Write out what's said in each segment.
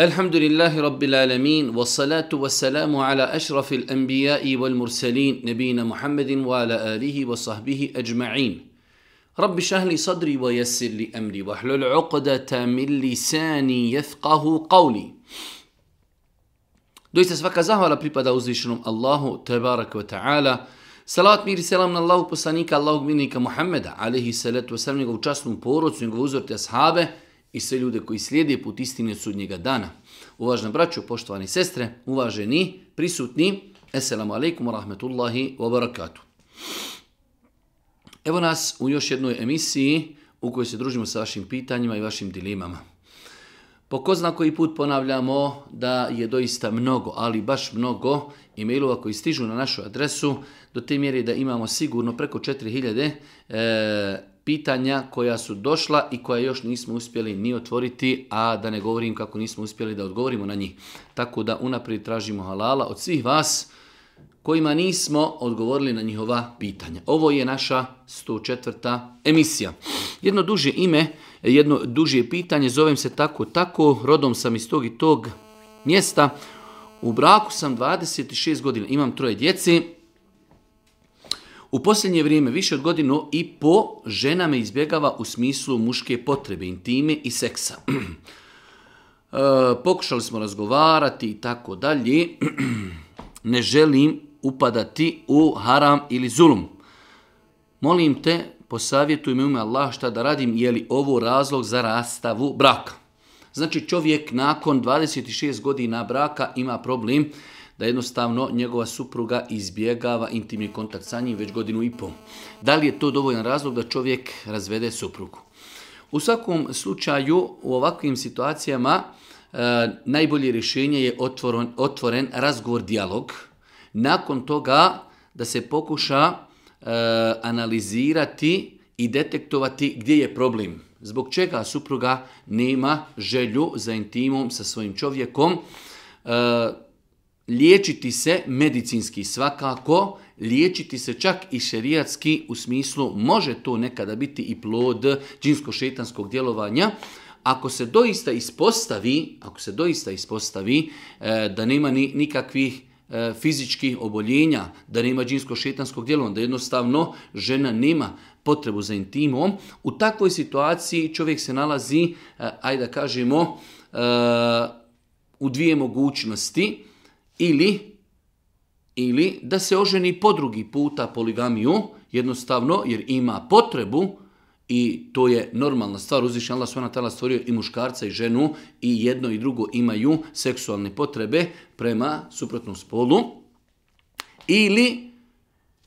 الحمد لله رب العالمين والصلاة والسلام على أشرف الأنبياء والمرسلين نبينا محمد وعلى آله وصحبه أجمعين رب شهل صدري ويسر لي أمري واحلل عقدة من لساني يفقه قولي دويسة سفاكة زهوالا بريبادا وزيشنم الله تبارك وتعالى Salavat mir i selam na Allahog poslanika, Allahog minika Muhammeda, alihi salatu wasalam, njegovu časnu porucu, njegovu uzor te ashave, i sve ljude koji slijede put istine sudnjega dana. Uvažna braćo, poštovani sestre, uvaženi, prisutni, Esselamu alaikum wa rahmetullahi wa barakatuh. Evo nas u još jednoj emisiji u kojoj se družimo sa vašim pitanjima i vašim dilemama. Po ko zna koji put ponavljamo da je doista mnogo, ali baš mnogo e-mailova koji stižu na našu adresu do te mjere da imamo sigurno preko 4000 e, pitanja koja su došla i koja još nismo uspjeli ni otvoriti, a da ne govorim kako nismo uspjeli da odgovorimo na njih. Tako da unaprijed tražimo halala od svih vas kojima nismo odgovorili na njihova pitanja. Ovo je naša 104. emisija. Jedno duže ime, jedno duže pitanje, zovem se tako tako, rodom sam iz tog i tog mjesta. U braku sam 26 godina, imam troje djeci, u posljednje vrijeme, više od godinu i po, žena me izbjegava u smislu muške potrebe, intime i seksa. E, pokušali smo razgovarati i tako dalje. Ne želim upadati u haram ili zulum. Molim te, posavjetuj ime ume Allah šta da radim, je li ovo razlog za rastavu braka. Znači čovjek nakon 26 godina braka ima problem da jednostavno njegova supruga izbjegava intimni kontakt sa njim već godinu i pol. Da li je to dovoljan razlog da čovjek razvede suprugu? U svakom slučaju u ovakvim situacijama e, najbolje rješenje je otvoren, otvoren razgovor, dijalog. Nakon toga da se pokuša e, analizirati i detektovati gdje je problem. Zbog čega supruga nema želju za intimom sa svojim čovjekom. E, liječiti se medicinski svakako, liječiti se čak i šerijatski u smislu može to nekada biti i plod džinsko-šetanskog djelovanja, ako se doista ispostavi, ako se doista ispostavi e, da nema nikakvih e, fizičkih oboljenja, da nema džinsko-šetanskog djelovanja, da jednostavno žena nema potrebu za intimom, u takvoj situaciji čovjek se nalazi, e, ajde da kažemo, u dvije mogućnosti ili, ili da se oženi po drugi puta poligamiju, jednostavno jer ima potrebu i to je normalna stvar. Uzvišnji Allah tala stvorio i muškarca i ženu i jedno i drugo imaju seksualne potrebe prema suprotnom spolu. Ili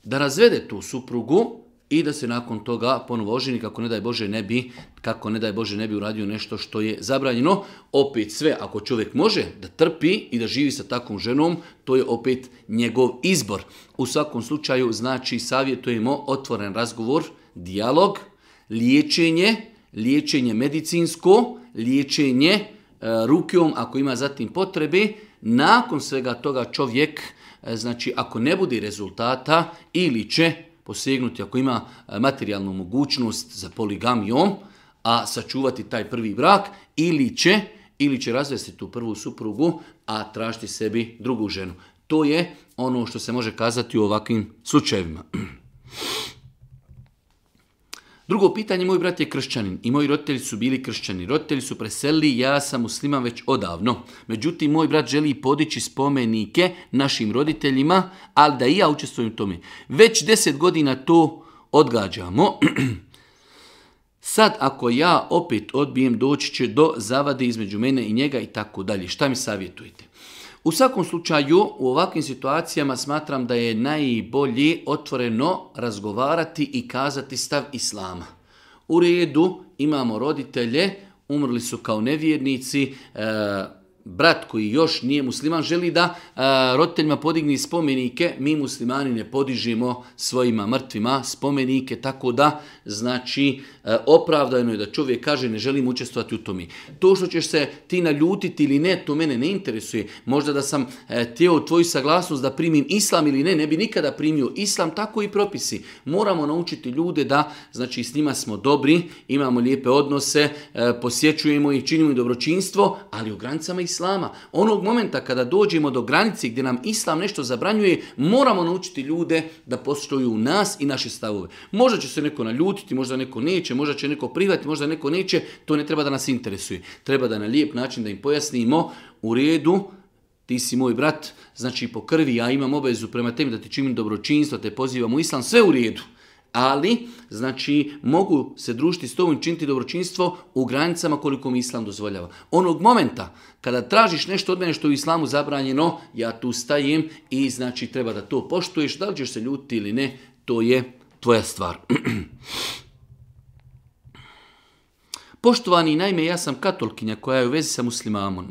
da razvede tu suprugu i da se nakon toga ponovo oženi kako ne daj Bože ne bi kako ne daj Bože ne bi uradio nešto što je zabranjeno. Opet sve ako čovjek može da trpi i da živi sa takvom ženom, to je opet njegov izbor. U svakom slučaju znači savjetujemo otvoren razgovor, dijalog, liječenje, liječenje medicinsko, liječenje e, rukom ako ima zatim potrebe. Nakon svega toga čovjek, e, znači ako ne bude rezultata ili će posegnuti ako ima e, materijalnu mogućnost za poligamijom, a sačuvati taj prvi brak ili će ili će razvesti tu prvu suprugu, a tražiti sebi drugu ženu. To je ono što se može kazati u ovakvim slučajevima. Drugo pitanje, moj brat je kršćanin i moji roditelji su bili kršćani. Roditelji su preselili, ja sam musliman već odavno. Međutim, moj brat želi podići spomenike našim roditeljima, ali da i ja učestvujem u tome. Već deset godina to odgađamo. Sad ako ja opet odbijem, doći će do zavade između mene i njega i tako dalje. Šta mi savjetujete? U svakom slučaju, u ovakvim situacijama smatram da je najbolje otvoreno razgovarati i kazati stav islama. U redu imamo roditelje, umrli su kao nevjernici, e, brat koji još nije musliman želi da e, roditeljima podigni spomenike, mi muslimani ne podižimo svojima mrtvima spomenike, tako da znači E, opravdano je da čovjek kaže ne želim učestvovati u tome. To što ćeš se ti naljutiti ili ne, to mene ne interesuje. Možda da sam e, tijelo tvoju saglasnost da primim islam ili ne, ne bi nikada primio islam, tako i propisi. Moramo naučiti ljude da, znači s njima smo dobri, imamo lijepe odnose, e, posjećujemo i činimo i dobročinstvo, ali u granicama islama. Onog momenta kada dođemo do granici gdje nam islam nešto zabranjuje, moramo naučiti ljude da postoju nas i naše stavove. Možda će se neko naljutiti, možda neko neće, možda će neko privati, možda neko neće, to ne treba da nas interesuje. Treba da na lijep način da im pojasnimo u redu, ti si moj brat, znači po krvi ja imam obvezu prema tebi da ti činim dobročinstvo, te pozivam u islam, sve u redu. Ali, znači, mogu se družiti s tobom i činiti dobročinstvo u granicama koliko mi islam dozvoljava. Onog momenta kada tražiš nešto od mene što je u islamu zabranjeno, ja tu stajem i znači treba da to poštuješ, da li ćeš se ljuti ili ne, to je tvoja stvar. Poštovani, naime, ja sam katolkinja koja je u vezi sa muslimanom.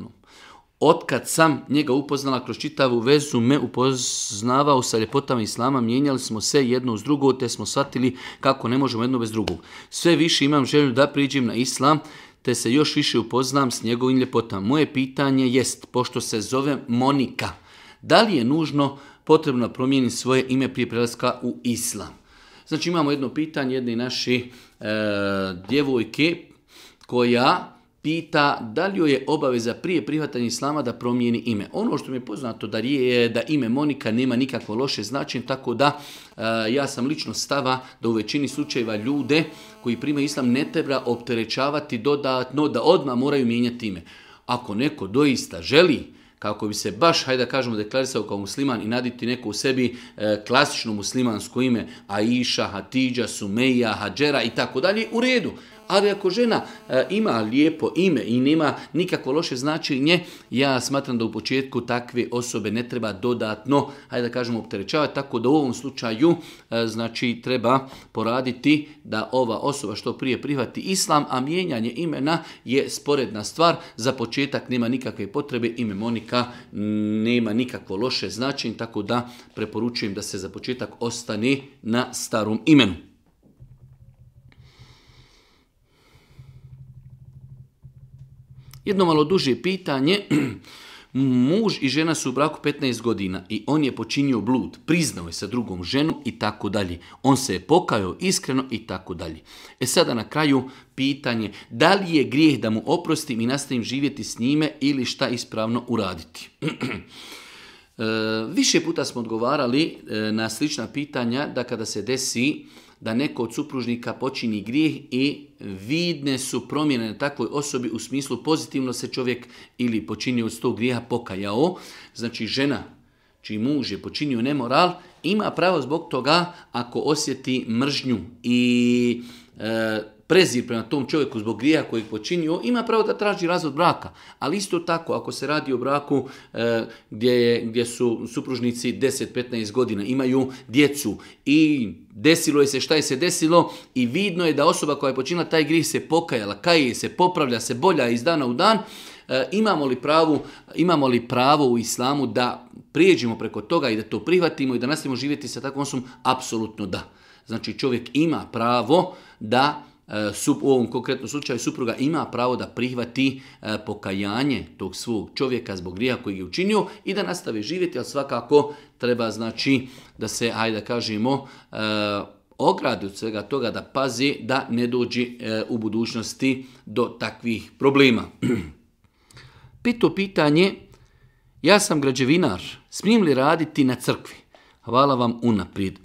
Otkad sam njega upoznala kroz čitavu vezu, me upoznavao sa ljepotama islama, mijenjali smo se jedno uz drugo, te smo shvatili kako ne možemo jedno bez drugog. Sve više imam želju da priđem na islam, te se još više upoznam s njegovim ljepotama. Moje pitanje jest, pošto se zove Monika, da li je nužno potrebno promijeniti svoje ime prije prelaska u islam? Znači imamo jedno pitanje jedne naše e, djevojke, koja pita da li joj je obaveza prije prihvatanja islama da promijeni ime. Ono što mi je poznato da je da ime Monika nema nikakvo loše značenje, tako da e, ja sam lično stava da u većini slučajeva ljude koji primaju islam ne treba opterećavati dodatno da odmah moraju mijenjati ime. Ako neko doista želi kako bi se baš, hajde da kažemo, deklarisao kao musliman i naditi neko u sebi e, klasično muslimansko ime, Aisha, Hatidža, Sumeja, Hadžera i tako dalje, u redu ali ako žena e, ima lijepo ime i nema nikakvo loše značenje, ja smatram da u početku takve osobe ne treba dodatno, hajde da kažemo, opterećavati, tako da u ovom slučaju e, znači treba poraditi da ova osoba što prije prihvati islam, a mijenjanje imena je sporedna stvar. Za početak nema nikakve potrebe, ime Monika nema nikakvo loše značenje, tako da preporučujem da se za početak ostane na starom imenu. Jedno malo duže pitanje, muž i žena su u braku 15 godina i on je počinio blud, priznao je sa drugom ženom i tako dalje. On se je pokajao iskreno i tako dalje. E sada na kraju pitanje, da li je grijeh da mu oprostim i nastavim živjeti s njime ili šta ispravno uraditi? E, više puta smo odgovarali e, na slična pitanja da kada se desi da neko od supružnika počini grijeh i vidne su promjene na takvoj osobi u smislu pozitivno se čovjek ili počinio od tog grijeha pokajao. Znači žena čiji muž je počinio nemoral ima pravo zbog toga ako osjeti mržnju i e, prezir prema tom čovjeku zbog grija koji je počinio, ima pravo da traži razvod braka. Ali isto tako, ako se radi o braku e, gdje, gdje su supružnici 10-15 godina, imaju djecu i desilo je se šta je se desilo i vidno je da osoba koja je počinila taj grih se pokajala, kaje se, popravlja se bolja iz dana u dan, e, imamo li, pravo imamo li pravo u islamu da prijeđemo preko toga i da to prihvatimo i da nastavimo živjeti sa takvom osobom? Apsolutno da. Znači čovjek ima pravo da E, u ovom konkretnom slučaju supruga ima pravo da prihvati e, pokajanje tog svog čovjeka zbog grija koji je učinio i da nastave živjeti, ali svakako treba znači da se, ajde kažemo, e, ogradi od svega toga da pazi da ne dođe u budućnosti do takvih problema. Pito pitanje, ja sam građevinar, smijem li raditi na crkvi? Hvala vam unaprijed.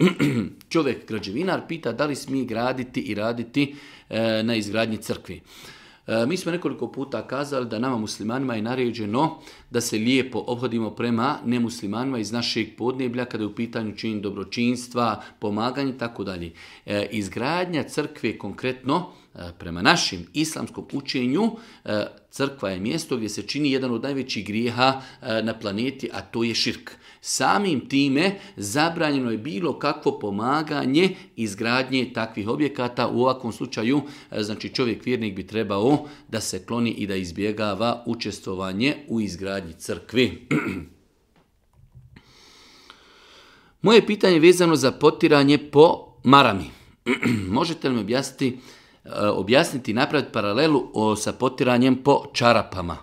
čovjek građevinar pita da li smije graditi i raditi e, na izgradnji crkvi. E, mi smo nekoliko puta kazali da nama muslimanima je naređeno da se lijepo obhodimo prema nemuslimanima iz našeg podneblja kada je u pitanju čin dobročinstva, pomaganje i tako dalje. E, izgradnja crkve konkretno E, prema našem islamskom učenju, e, crkva je mjesto gdje se čini jedan od najvećih grijeha e, na planeti, a to je širk. Samim time zabranjeno je bilo kakvo pomaganje izgradnje takvih objekata. U ovakvom slučaju, znači čovjek vjernik bi trebao da se kloni i da izbjegava učestvovanje u izgradnji crkvi. Moje pitanje je vezano za potiranje po marami. Možete li mi objasniti E, objasniti i napraviti paralelu o, sa potiranjem po čarapama.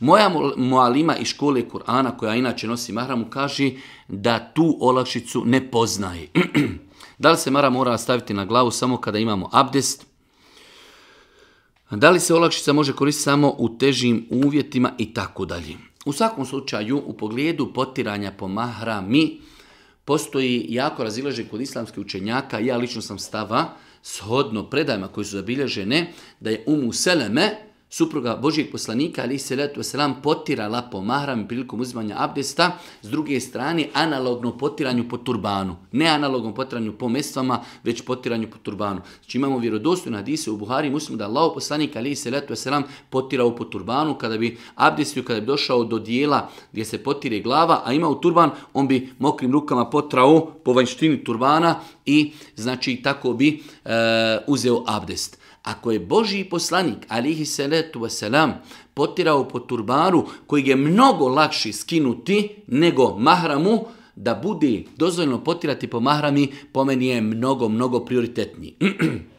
Moja mualima iz škole Kur'ana, koja inače nosi mahramu, kaže da tu olakšicu ne poznaje. da li se mara mora staviti na glavu samo kada imamo abdest? Da li se olakšica može koristiti samo u težim uvjetima i tako dalje? U svakom slučaju, u pogledu potiranja po mahrami, postoji jako razilaže kod islamskih učenjaka, ja lično sam stava, shodno predajama koji su zabilježene, da je Umu Seleme, supruga Božijeg poslanika, ali se letu selam, potirala po mahram prilikom uzimanja abdesta, s druge strane analogno potiranju po turbanu. Ne analogno potiranju po mestvama, već potiranju po turbanu. Znači imamo vjerodostojno hadise u Buhari muslim da Allah poslanik, ali se letu selam, potirao po turbanu kada bi abdestio, kada bi došao do dijela gdje se potire glava, a imao turban, on bi mokrim rukama potrao po vanjštini turbana i znači tako bi e, uzeo abdest. Ako je Božji poslanik, alihi salatu wasalam, potirao po turbaru koji je mnogo lakši skinuti nego mahramu, da bude dozvoljno potirati po mahrami, po meni je mnogo, mnogo prioritetniji.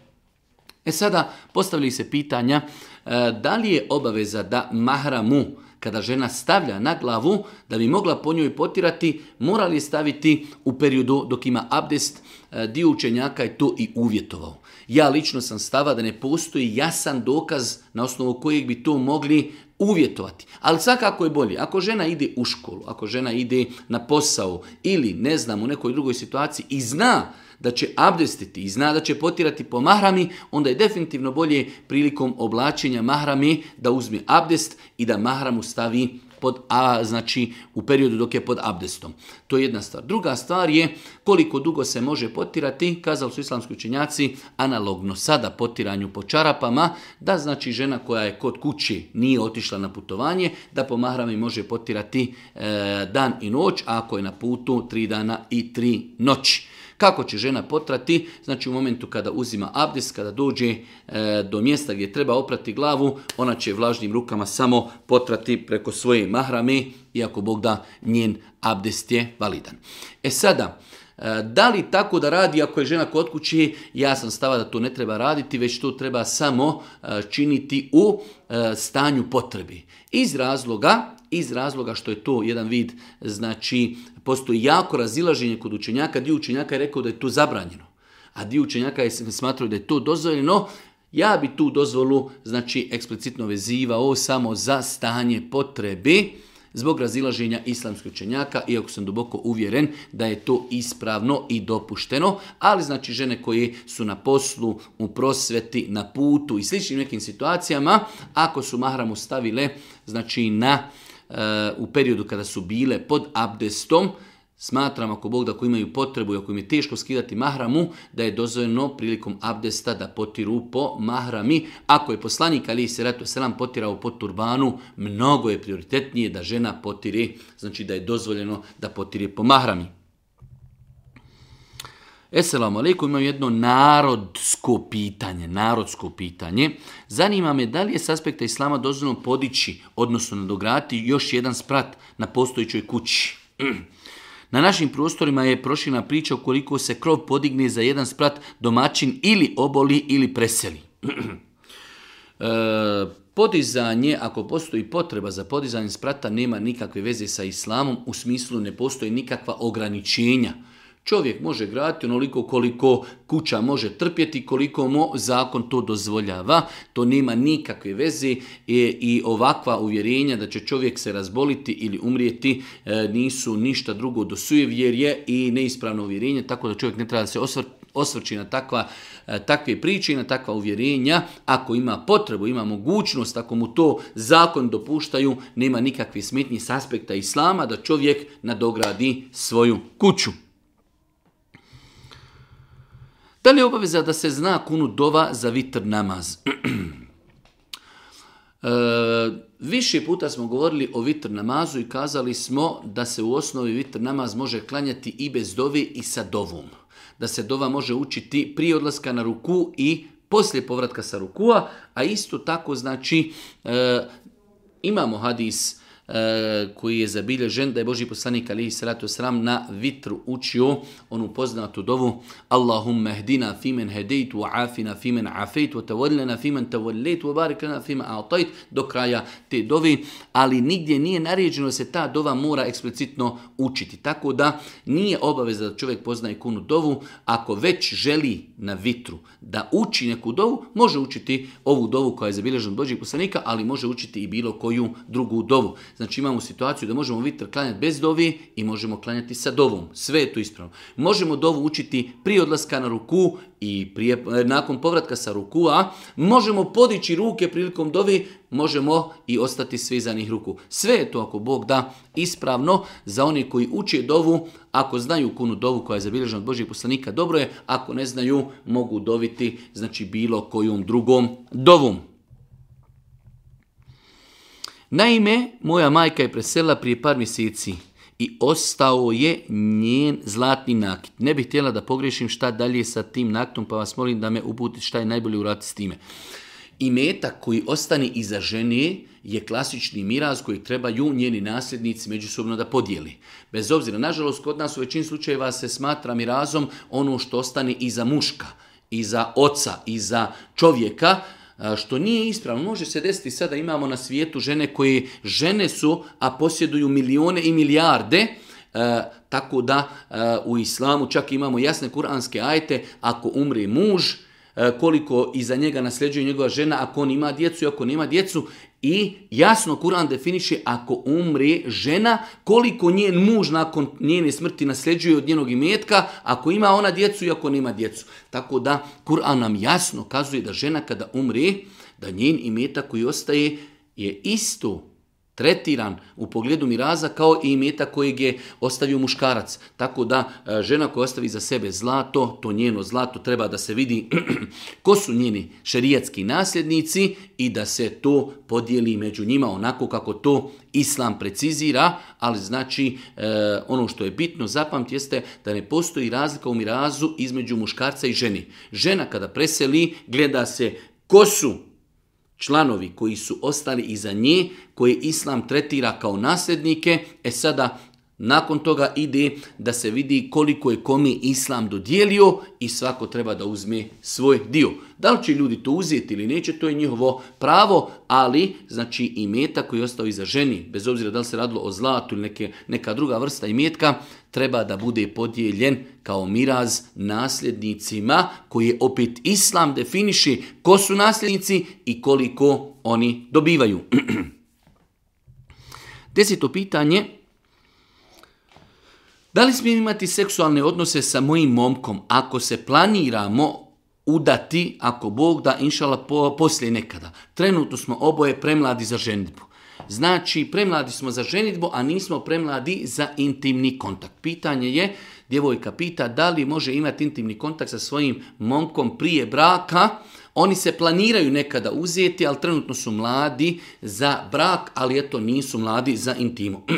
e sada, postavili se pitanja, e, da li je obaveza da mahramu, kada žena stavlja na glavu, da bi mogla po njoj potirati, mora li staviti u periodu dok ima abdest, e, dio učenjaka je to i uvjetovao. Ja lično sam stava da ne postoji jasan dokaz na osnovu kojeg bi to mogli uvjetovati. Ali svakako je bolje. Ako žena ide u školu, ako žena ide na posao ili ne znam u nekoj drugoj situaciji i zna da će abdestiti i zna da će potirati po mahrami, onda je definitivno bolje prilikom oblačenja mahrami da uzme abdest i da mahramu stavi pod, a, znači u periodu dok je pod abdestom. To je jedna stvar. Druga stvar je koliko dugo se može potirati, kazali su islamski učenjaci, analogno sada potiranju po čarapama, da znači žena koja je kod kući nije otišla na putovanje, da po mahrami može potirati e, dan i noć, a ako je na putu tri dana i tri noći. Kako će žena potrati? Znači u momentu kada uzima abdes, kada dođe e, do mjesta gdje treba oprati glavu, ona će vlažnim rukama samo potrati preko svoje mahrame, iako Bog da njen abdest je validan. E sada, e, da li tako da radi ako je žena kod kući? Ja sam stava da to ne treba raditi, već to treba samo e, činiti u stanju potrebi. Iz razloga iz razloga što je to jedan vid znači Postoji jako razilaženje kod učenjaka, dio učenjaka je rekao da je to zabranjeno, a dio učenjaka je smatrao da je to dozvoljeno, ja bi tu dozvolu, znači, eksplicitno vezivao samo za stanje potrebi zbog razilaženja islamskih učenjaka, iako sam duboko uvjeren da je to ispravno i dopušteno, ali znači žene koje su na poslu, u prosveti, na putu i sličnim nekim situacijama, ako su mahramu stavile, znači na u periodu kada su bile pod abdestom, Smatram ako Bog da ako imaju potrebu i ako im je teško skidati mahramu, da je dozvoljeno prilikom abdesta da potiru po mahrami. Ako je poslanik Ali se ratu selam potirao po turbanu, mnogo je prioritetnije da žena potire, znači da je dozvoljeno da potire po mahrami. Esselamu alaikum, imam jedno narodsko pitanje, narodsko pitanje. Zanima me da li je s aspekta islama dozvoljeno podići, odnosno nadograti još jedan sprat na postojećoj kući. Na našim prostorima je prošljena priča koliko se krov podigne za jedan sprat domaćin ili oboli ili preseli. E, podizanje, ako postoji potreba za podizanje sprata, nema nikakve veze sa islamom, u smislu ne postoji nikakva ograničenja Čovjek može graditi onoliko koliko kuća može trpjeti, koliko mu zakon to dozvoljava. To nema nikakve veze i ovakva uvjerenja da će čovjek se razboliti ili umrijeti e, nisu ništa drugo do sujevjerje i neispravno uvjerenje, tako da čovjek ne treba da se osvrći na takva, e, takve priče i na takva uvjerenja. Ako ima potrebu, ima mogućnost, ako mu to zakon dopuštaju, nema nikakve smetnje s aspekta islama da čovjek nadogradi svoju kuću. Da li je obaveza da se zna kunu dova za vitr namaz? E, više puta smo govorili o vitr namazu i kazali smo da se u osnovi vitr namaz može klanjati i bez dovi i sa dovom. Da se dova može učiti prije odlaska na ruku i poslije povratka sa rukua, a isto tako znači e, imamo hadis E, koji je zabilježen da je Boži poslanik alihi salatu sram na vitru učio onu poznatu dovu Allahumme hdina fimen hedeitu wa afina fimen afejtu, wa na fimen tawallejtu, wa barik fimen atajt, do kraja te dovi, ali nigdje nije naređeno da se ta dova mora eksplicitno učiti. Tako da nije obaveza da čovjek poznaje kunu dovu, ako već želi na vitru da uči neku dovu, može učiti ovu dovu koja je zabilježena od Božih poslanika, ali može učiti i bilo koju drugu dovu. Znači imamo situaciju da možemo vitr klanjati bez dovi i možemo klanjati sa dovom. Sve je to ispravno. Možemo dovu učiti prije odlaska na ruku i e, nakon povratka sa ruku, a Možemo podići ruke prilikom dovi, možemo i ostati svi za njih ruku. Sve je to ako Bog da ispravno za oni koji uče dovu, ako znaju kunu dovu koja je zabilježena od Božih poslanika, dobro je, ako ne znaju mogu doviti znači bilo kojom drugom dovom. Naime, moja majka je presela prije par mjeseci i ostao je njen zlatni nakit. Ne bih htjela da pogrešim šta dalje sa tim naktom pa vas molim da me uputite šta je najbolje urati s time. I metak koji ostane iza žene je klasični miraz koji trebaju njeni nasljednici međusobno da podijeli. Bez obzira, nažalost, kod nas u većini slučajeva se smatra mirazom ono što ostane iza muška, iza oca, iza čovjeka, što nije ispravno. Može se desiti sada imamo na svijetu žene koje žene su, a posjeduju milione i milijarde, e, tako da e, u islamu čak imamo jasne kuranske ajte, ako umri muž, e, koliko iza njega nasljeđuje njegova žena, ako on ima djecu i ako nema djecu, i jasno Kur'an definiše ako umre žena, koliko njen muž nakon njene smrti nasljeđuje od njenog imetka, ako ima ona djecu i ako nema djecu. Tako da Kur'an nam jasno kazuje da žena kada umre, da njen imetak koji ostaje je isto tretiran u pogledu miraza kao i imeta kojeg je ostavio muškarac. Tako da e, žena koja ostavi za sebe zlato, to njeno zlato treba da se vidi ko su njeni šerijatski nasljednici i da se to podijeli među njima onako kako to islam precizira, ali znači e, ono što je bitno zapamti jeste da ne postoji razlika u mirazu između muškarca i ženi. Žena kada preseli gleda se ko su članovi koji su ostali iza nje, koje Islam tretira kao nasljednike, e sada nakon toga ide da se vidi koliko je komi islam dodijelio i svako treba da uzme svoj dio. Da li će ljudi to uzeti ili neće, to je njihovo pravo, ali znači i koji je ostao iza ženi, bez obzira da li se radilo o zlatu ili neke, neka druga vrsta imetka, treba da bude podijeljen kao miraz nasljednicima koji opet islam definiši ko su nasljednici i koliko oni dobivaju. Deseto pitanje, da li smijem imati seksualne odnose sa mojim momkom ako se planiramo udati, ako Bog da, inšala, po, poslije nekada. Trenutno smo oboje premladi za ženitbu. Znači, premladi smo za ženitbu, a nismo premladi za intimni kontakt. Pitanje je, djevojka pita da li može imati intimni kontakt sa svojim momkom prije braka. Oni se planiraju nekada uzeti, ali trenutno su mladi za brak, ali eto nisu mladi za intimu.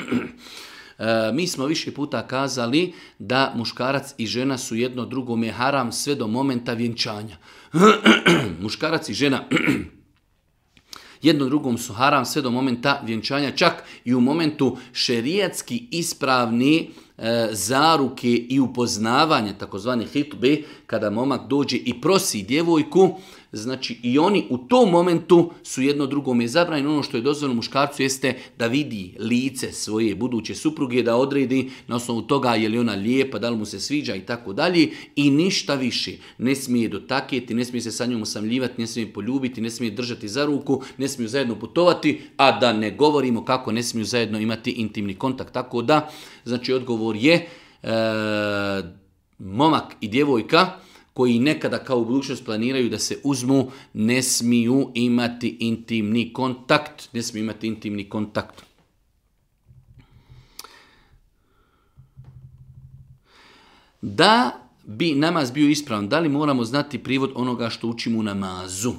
E, mi smo više puta kazali da muškarac i žena su jedno je haram sve do momenta vjenčanja. muškarac i žena jedno drugom su haram sve do momenta vjenčanja, čak i u momentu šerijatski ispravni e, zaruke i upoznavanje takozvani hitbe, kada momak dođe i prosi djevojku, Znači i oni u tom momentu su jedno drugome zabranjeno. Ono što je dozvoljeno muškarcu jeste da vidi lice svoje buduće supruge, da odredi na osnovu toga je li ona lijepa, da li mu se sviđa i tako dalje i ništa više. Ne smije dotakjeti, ne smije se sa njom osamljivati, ne smije poljubiti, ne smije držati za ruku, ne smije zajedno putovati, a da ne govorimo kako ne smiju zajedno imati intimni kontakt. Tako da, znači odgovor je e, momak i djevojka koji nekada kao u budućnost planiraju da se uzmu, ne smiju imati intimni kontakt. Ne smiju imati intimni kontakt. Da bi namaz bio ispravan, da li moramo znati privod onoga što učimo u namazu?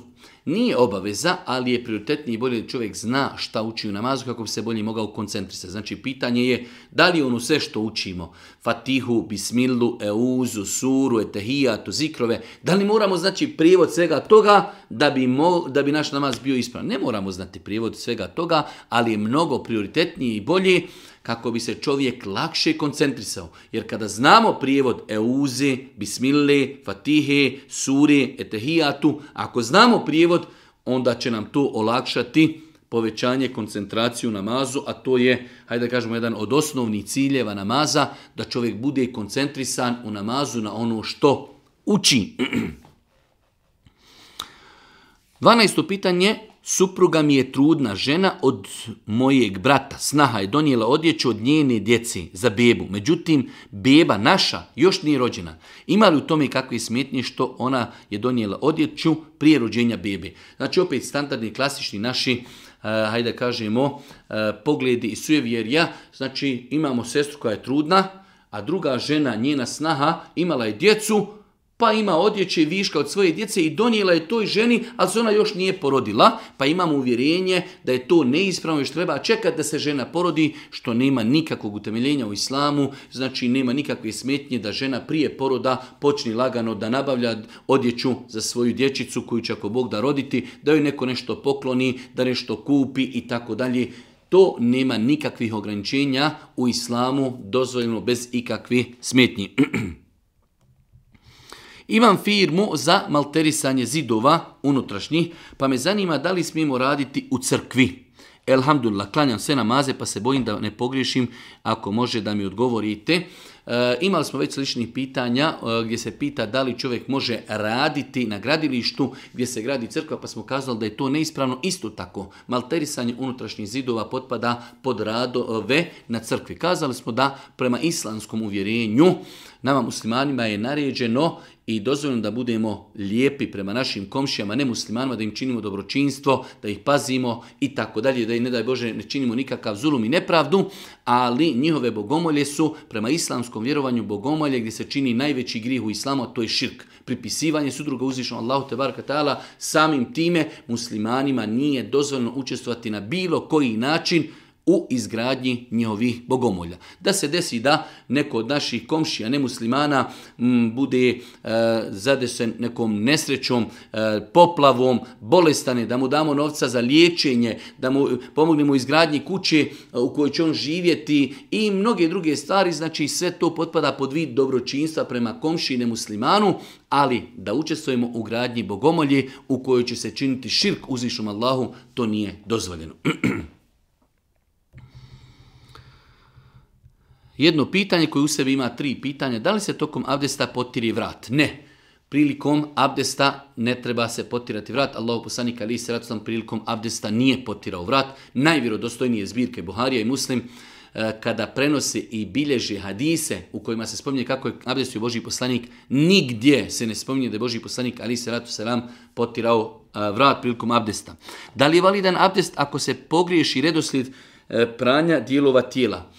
Nije obaveza, ali je prioritetnije i bolje da čovjek zna šta uči u namazu kako bi se bolje mogao koncentrisati. Znači, pitanje je da li ono sve što učimo, fatihu, bismilu, euzu, suru, etehijatu, zikrove, da li moramo znači prijevod svega toga da bi, mo, da bi naš namaz bio ispravan. Ne moramo znati prijevod svega toga, ali je mnogo prioritetnije i bolje kako bi se čovjek lakše koncentrisao. Jer kada znamo prijevod euze, bismili, fatihe, sure, etehijatu, ako znamo prijevod, onda će nam to olakšati povećanje koncentraciju namazu, a to je, hajde da kažemo, jedan od osnovnih ciljeva namaza, da čovjek bude koncentrisan u namazu na ono što uči. 12. pitanje, Supruga mi je trudna žena od mojeg brata. Snaha je donijela odjeću od njene djeci za bebu. Međutim, beba naša još nije rođena. Ima li u tome kakve smetnje što ona je donijela odjeću prije rođenja bebe? Znači, opet standardni, klasični naši Uh, kažemo, eh, pogledi i sujevjerja, znači imamo sestru koja je trudna, a druga žena, njena snaha, imala je djecu, pa ima odjeće i viška od svoje djece i donijela je toj ženi, a se ona još nije porodila, pa imamo uvjerenje da je to neispravno i što treba čekati da se žena porodi, što nema nikakvog utemeljenja u islamu, znači nema nikakve smetnje da žena prije poroda počne lagano da nabavlja odjeću za svoju dječicu koju će ako Bog da roditi, da joj neko nešto pokloni, da nešto kupi i tako dalje. To nema nikakvih ograničenja u islamu dozvoljeno bez ikakvih smetnji. Imam firmu za malterisanje zidova unutrašnjih, pa me zanima da li smijemo raditi u crkvi. Elhamdulillah, klanjam sve namaze pa se bojim da ne pogriješim ako može da mi odgovorite. E, imali smo već sličnih pitanja e, gdje se pita da li čovjek može raditi na gradilištu gdje se gradi crkva pa smo kazali da je to neispravno isto tako. Malterisanje unutrašnjih zidova potpada pod radove na crkvi. Kazali smo da prema islamskom uvjerenju Nama muslimanima je naređeno i dozvoljeno da budemo lijepi prema našim komšijama, ne muslimanima, da im činimo dobročinstvo, da ih pazimo i tako dalje, da im ne daj Bože ne činimo nikakav zulum i nepravdu, ali njihove bogomolje su prema islamskom vjerovanju bogomolje gdje se čini najveći grih u islamu, to je širk. Pripisivanje sudruga uzvišno Allahu te barka samim time muslimanima nije dozvoljeno učestvovati na bilo koji način u izgradnji njihovih bogomolja. Da se desi da neko od naših komšija, nemuslimana, bude e, zadesen nekom nesrećom, e, poplavom, bolestane, da mu damo novca za liječenje, da mu pomognemo izgradnji kuće e, u kojoj će on živjeti i mnoge druge stvari. Znači sve to potpada pod vid dobročinstva prema komšiji muslimanu, ali da učestvujemo u gradnji bogomolje u kojoj će se činiti širk uzvišom Allahu, to nije dozvoljeno. jedno pitanje koje u sebi ima tri pitanja. Da li se tokom abdesta potiri vrat? Ne. Prilikom abdesta ne treba se potirati vrat. Allahu poslanik ali se sam prilikom abdesta nije potirao vrat. Najvjerodostojnije zbirke Buharija i Muslim e, kada prenosi i bilježi hadise u kojima se spominje kako je abdestio Boži poslanik, nigdje se ne spominje da je Boži poslanik ali se ratu selam potirao e, vrat prilikom abdesta. Da li je validan abdest ako se pogriješi redoslijed e, pranja dijelova tijela?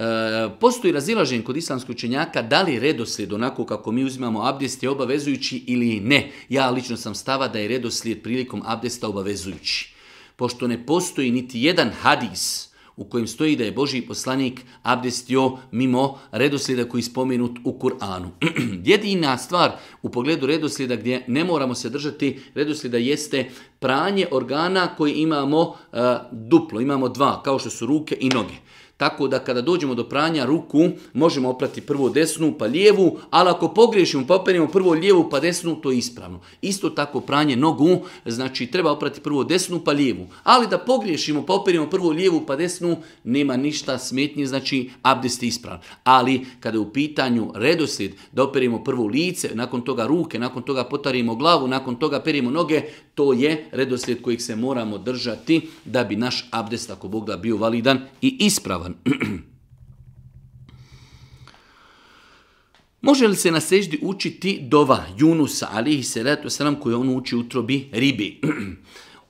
E, postoji razilažen kod islamskih učenjaka da li redoslijed onako kako mi uzimamo abdest je obavezujući ili ne. Ja lično sam stava da je redoslijed prilikom abdesta obavezujući. Pošto ne postoji niti jedan hadis u kojem stoji da je Boži poslanik abdestio mimo redoslijeda koji je spomenut u Kur'anu. Jedina stvar u pogledu redoslijeda gdje ne moramo se držati redoslijeda jeste pranje organa koji imamo e, duplo, imamo dva, kao što su ruke i noge. Tako da kada dođemo do pranja ruku, možemo oprati prvo desnu pa lijevu, ali ako pogriješimo pa operimo prvo lijevu pa desnu, to je ispravno. Isto tako pranje nogu, znači treba oprati prvo desnu pa lijevu. Ali da pogriješimo pa operimo prvo lijevu pa desnu, nema ništa smetnje, znači abdest je ispravan. Ali kada je u pitanju redoslijed, da operimo prvo lice, nakon toga ruke, nakon toga potarimo glavu, nakon toga perimo noge, to je redoslijed kojeg se moramo držati da bi naš abdest, ako Bog da, bio validan i ispravan. Može li se na seždi učiti dova Junusa, alihi salatu wasalam, koji on uči utrobi ribi?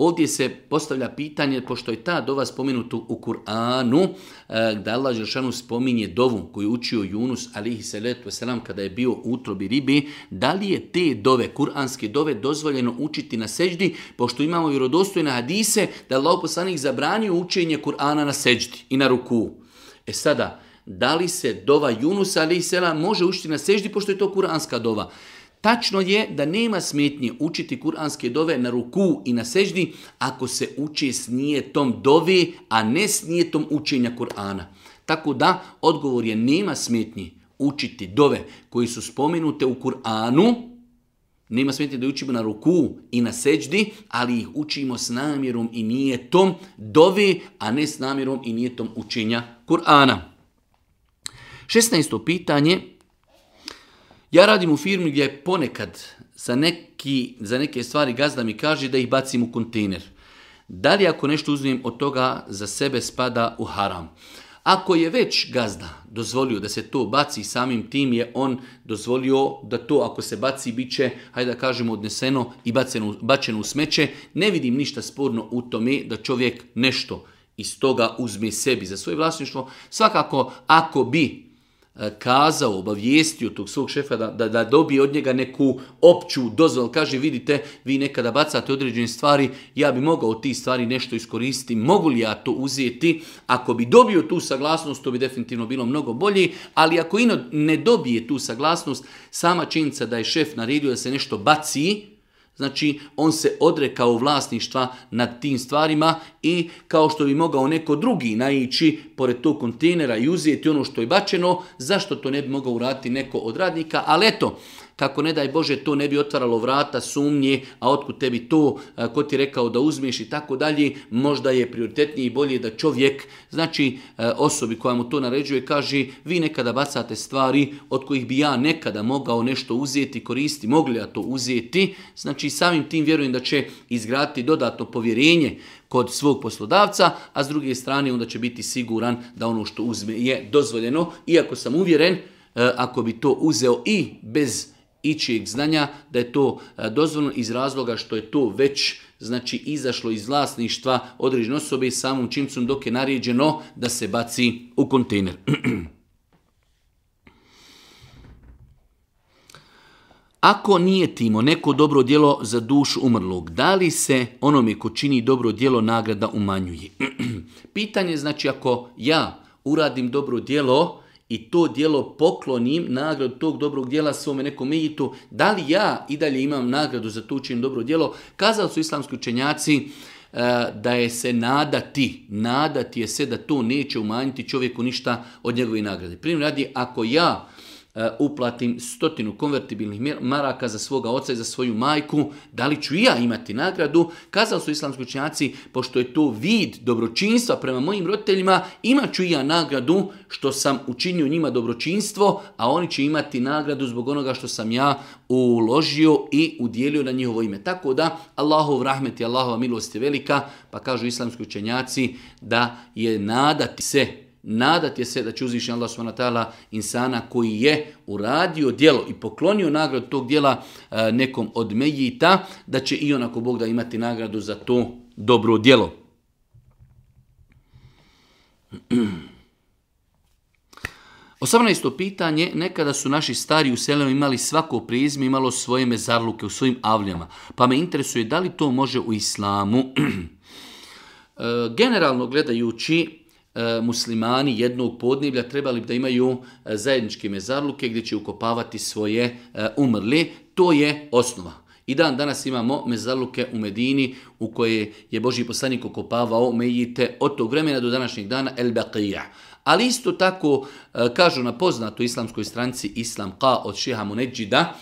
Ovdje se postavlja pitanje, pošto je ta dova spomenuta u Kur'anu, e, da Allah Žešanu spominje dovu koju učio Junus alihi salatu wasalam kada je bio u utrobi ribi, da li je te dove, kuranske dove, dozvoljeno učiti na seđdi, pošto imamo vjerodostojne hadise da Allah poslanik zabranio učenje Kur'ana na seđdi i na ruku. E sada, da li se dova junus ali sela može učiti na seždi, pošto je to kuranska dova. Tačno je da nema smetnje učiti kuranske dove na ruku i na seždi ako se uči s nijetom dove, a ne s nijetom učenja Kur'ana. Tako da odgovor je nema smetnji učiti dove koji su spomenute u Kur'anu, nema smetnje da učimo na ruku i na seždi, ali ih učimo s namjerom i nijetom dove, a ne s namjerom i nijetom učenja Kur'ana. 16. pitanje ja radim u firmi gdje je ponekad za, neki, za neke stvari gazda mi kaže da ih bacim u kontejner. Da li ako nešto uzmem od toga za sebe spada u haram? Ako je već gazda dozvolio da se to baci, samim tim je on dozvolio da to ako se baci bit će, hajde da kažemo, odneseno i baceno, bačeno u smeće. Ne vidim ništa sporno u tome da čovjek nešto iz toga uzme sebi za svoje vlasništvo. Svakako, ako bi E, kazao, obavijestio tog svog šefa da, da, da dobije od njega neku opću dozvolu. Kaže, vidite, vi nekada bacate određene stvari, ja bi mogao od tih stvari nešto iskoristiti, mogu li ja to uzeti? Ako bi dobio tu saglasnost, to bi definitivno bilo mnogo bolje, ali ako ino ne dobije tu saglasnost, sama činjenica da je šef naredio da se nešto baci, Znači, on se odrekao vlasništva nad tim stvarima i kao što bi mogao neko drugi naići pored tog kontejnera i uzeti ono što je bačeno, zašto to ne bi mogao uraditi neko od radnika, ali eto, kako ne daj Bože to ne bi otvaralo vrata sumnje, a otkud tebi to, ko ti rekao da uzmiš i tako dalje, možda je prioritetnije i bolje da čovjek, znači e, osobi koja mu to naređuje, kaže vi nekada bacate stvari od kojih bi ja nekada mogao nešto uzeti, koristi, mogli ja to uzeti, znači samim tim vjerujem da će izgraditi dodatno povjerenje kod svog poslodavca, a s druge strane onda će biti siguran da ono što uzme je dozvoljeno, iako sam uvjeren, e, ako bi to uzeo i bez ičijeg znanja da je to e, dozvoljeno iz razloga što je to već znači izašlo iz vlasništva određene osobe i samom čimcom dok je naređeno da se baci u kontejner. Ako nije timo neko dobro djelo za duš umrlog, da li se onome ko čini dobro djelo nagrada umanjuje? Pitanje znači ako ja uradim dobro djelo, i to dijelo poklonim nagradu tog dobrog dijela svome nekom tu da li ja i dalje imam nagradu za to učinjeno dobro djelo, kazali su islamski učenjaci e, da je se nadati, nadati je se da to neće umanjiti čovjeku ništa od njegove nagrade. Primjer radi, ako ja E, uplatim stotinu konvertibilnih maraka za svoga oca i za svoju majku, da li ću ja imati nagradu? Kazali su islamski učenjaci, pošto je to vid dobročinstva prema mojim roditeljima, imat ću ja nagradu što sam učinio njima dobročinstvo, a oni će imati nagradu zbog onoga što sam ja uložio i udjelio na njihovo ime. Tako da, Allahov rahmet i Allahova milost je velika, pa kažu islamski učenjaci da je nadati se je se da će uzvišnji Allah subhanahu insana koji je uradio djelo i poklonio nagradu tog dijela e, nekom od mejita, da će i onako Bog da imati nagradu za to dobro djelo. Osamnaesto pitanje, nekada su naši stari u selima imali svako prizme, imalo svoje mezarluke u svojim avljama, pa me interesuje da li to može u islamu. E, generalno gledajući, E, muslimani jednog podnevlja trebali bi da imaju e, zajedničke mezarluke gdje će ukopavati svoje e, umrli. To je osnova. I dan danas imamo mezarluke u Medini u koje je Boži poslanik ukopavao mejite od tog vremena do današnjeg dana El Baqija. Ali isto tako kažu na poznatoj islamskoj stranci Islam ka od šeha Muneđida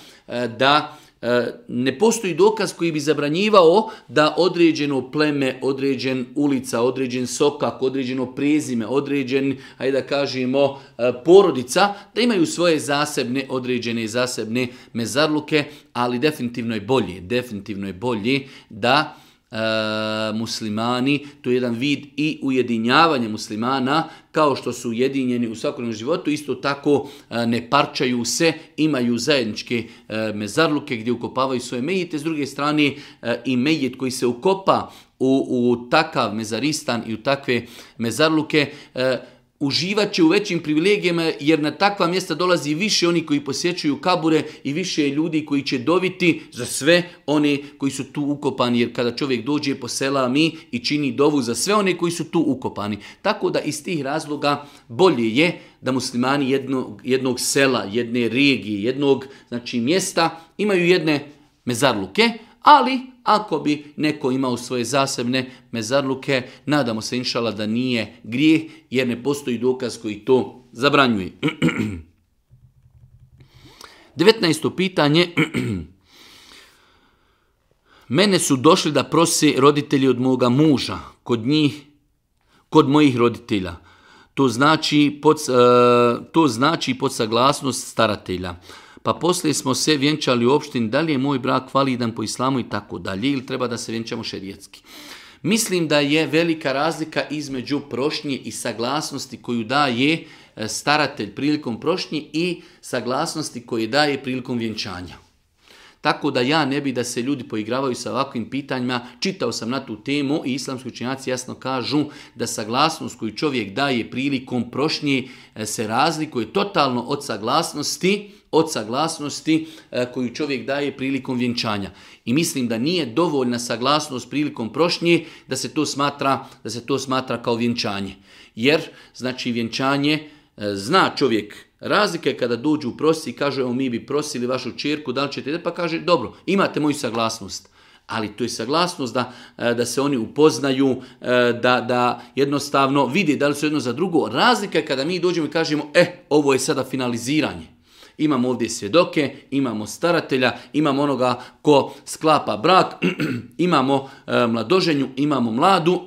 da E, ne postoji dokaz koji bi zabranjivao da određeno pleme, određen ulica, određen sokak, određeno prezime, određen, ajde da kažemo, e, porodica, da imaju svoje zasebne, određene i zasebne mezarluke, ali definitivno je bolje, definitivno je bolje da E, muslimani, to je jedan vid i ujedinjavanje muslimana, kao što su ujedinjeni u svakodnevnom životu, isto tako e, ne parčaju se, imaju zajedničke e, mezarluke gdje ukopavaju svoje mejite, s druge strane i mejit koji se ukopa u, u takav mezaristan i u takve mezarluke, uživat će u većim privilegijama jer na takva mjesta dolazi više oni koji posjećuju kabure i više ljudi koji će dobiti za sve one koji su tu ukopani. Jer kada čovjek dođe po sela mi i čini dovu za sve one koji su tu ukopani. Tako da iz tih razloga bolje je da muslimani jednog, jednog sela, jedne regije, jednog znači mjesta imaju jedne mezarluke, ali ako bi neko imao svoje zasebne mezarluke, nadamo se inšala da nije grijeh jer ne postoji dokaz koji to zabranjuje. 19. pitanje. Mene su došli da prosi roditelji od moga muža, kod njih, kod mojih roditelja. To znači pod, eh, to znači pod saglasnost staratelja pa poslije smo se vjenčali u opštini, da li je moj brak validan po islamu i tako dalje, ili treba da se vjenčamo šerijetski. Mislim da je velika razlika između prošnje i saglasnosti koju daje e, staratelj prilikom prošnje i saglasnosti koje daje prilikom vjenčanja. Tako da ja ne bi da se ljudi poigravaju sa ovakvim pitanjima, čitao sam na tu temu i islamski učinjaci jasno kažu da saglasnost koju čovjek daje prilikom prošnje e, se razlikuje totalno od saglasnosti od saglasnosti e, koju čovjek daje prilikom vjenčanja. I mislim da nije dovoljna saglasnost prilikom prošnje da se to smatra, da se to smatra kao vjenčanje. Jer, znači, vjenčanje e, zna čovjek Razlika je kada dođu u prosi i kažu evo mi bi prosili vašu čirku, da li ćete Pa kaže dobro, imate moju saglasnost. Ali to je saglasnost da, e, da se oni upoznaju, da, da jednostavno vidi da li su jedno za drugo. Razlika je kada mi dođemo i kažemo e, ovo je sada finaliziranje. Imamo ovdje svjedoke, imamo staratelja, imamo onoga ko sklapa brak, imamo e, mladoženju, imamo mladu,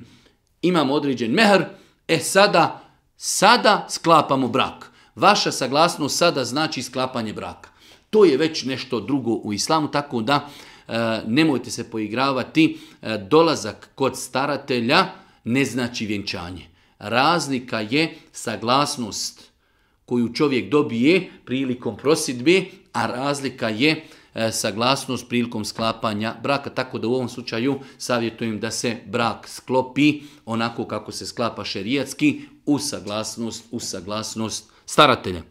imamo određen mehr. E sada, sada sklapamo brak. Vaša saglasnost sada znači sklapanje braka. To je već nešto drugo u islamu, tako da e, nemojte se poigravati. E, dolazak kod staratelja ne znači vjenčanje. Razlika je saglasnost koju čovjek dobije prilikom prosidbe a razlika je e, saglasnost prilikom sklapanja braka. Tako da u ovom slučaju savjetujem da se brak sklopi onako kako se sklapa šerijatski u saglasnost, u saglasnost staratelja.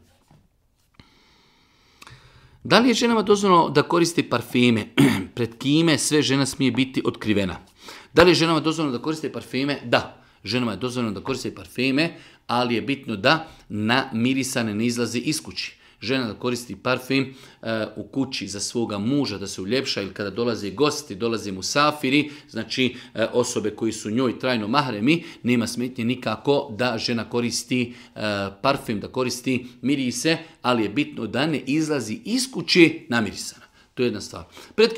Da li je ženama dozvoljeno da koristi parfeme? Pred kime sve žena smije biti otkrivena? Da li je ženama dozvoljeno da koriste parfeme? Da. Ženama je dozvoljeno da koriste parfeme, ali je bitno da na mirisane ne izlazi iz kući. Žena da koristi parfem eh, u kući za svoga muža da se uljepša ili kada dolaze gosti, dolaze mu safiri, znači eh, osobe koji su njoj trajno mahremi, nema smetnje nikako da žena koristi eh, parfem, da koristi mirise, ali je bitno da ne izlazi iz kući namirisana. To je jedna stvar.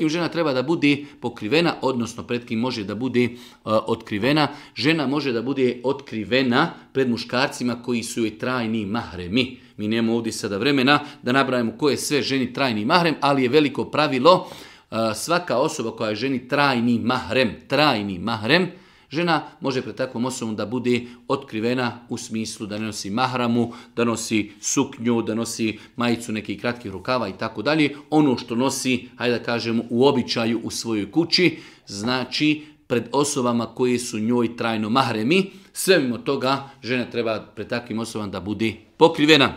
žena treba da bude pokrivena, odnosno kim može da bude otkrivena. Žena može da bude otkrivena pred muškarcima koji su joj trajni mahremi. Mi nemamo ovdje sada vremena da nabrajamo koje sve ženi trajni mahrem, ali je veliko pravilo e, svaka osoba koja je ženi trajni mahrem, trajni mahrem, Žena može pred takvom osobom da bude otkrivena u smislu da ne nosi mahramu, da nosi suknju, da nosi majicu nekih kratkih rukava i tako dalje. Ono što nosi, hajde da kažemo, u običaju u svojoj kući, znači pred osobama koje su njoj trajno mahremi. Sve mimo toga žena treba pred takvim osobama da bude pokrivena.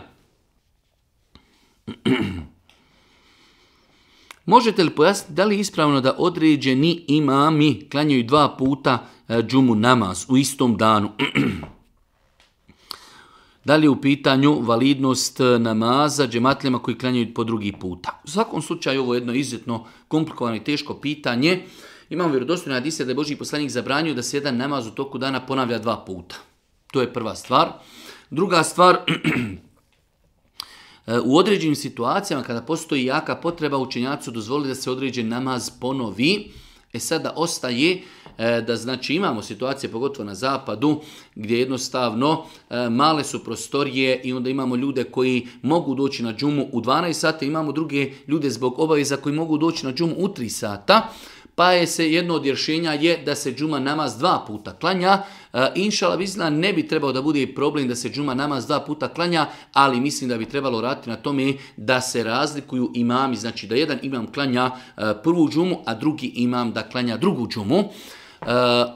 Možete li pojasniti da li je ispravno da određeni imami klanjaju dva puta e, džumu namaz u istom danu? da li je u pitanju validnost e, namaza džematljama koji klanjaju po drugi puta? U svakom slučaju ovo je jedno izuzetno komplikovano i teško pitanje. Imamo vjerodostojne hadise da je Boži poslanik zabranio da se jedan namaz u toku dana ponavlja dva puta. To je prva stvar. Druga stvar, E, u određenim situacijama kada postoji jaka potreba učenjacu dozvoli da se određen namaz ponovi. E sada ostaje e, da znači imamo situacije pogotovo na zapadu gdje jednostavno e, male su prostorije i onda imamo ljude koji mogu doći na džumu u 12 sata, imamo druge ljude zbog obaveza koji mogu doći na džumu u 3 sata pa je se jedno od rješenja je da se džuma namaz dva puta klanja. E, inšala vizna ne bi trebao da bude problem da se džuma namaz dva puta klanja, ali mislim da bi trebalo raditi na tome da se razlikuju imami, znači da jedan imam klanja e, prvu džumu, a drugi imam da klanja drugu džumu. Eh,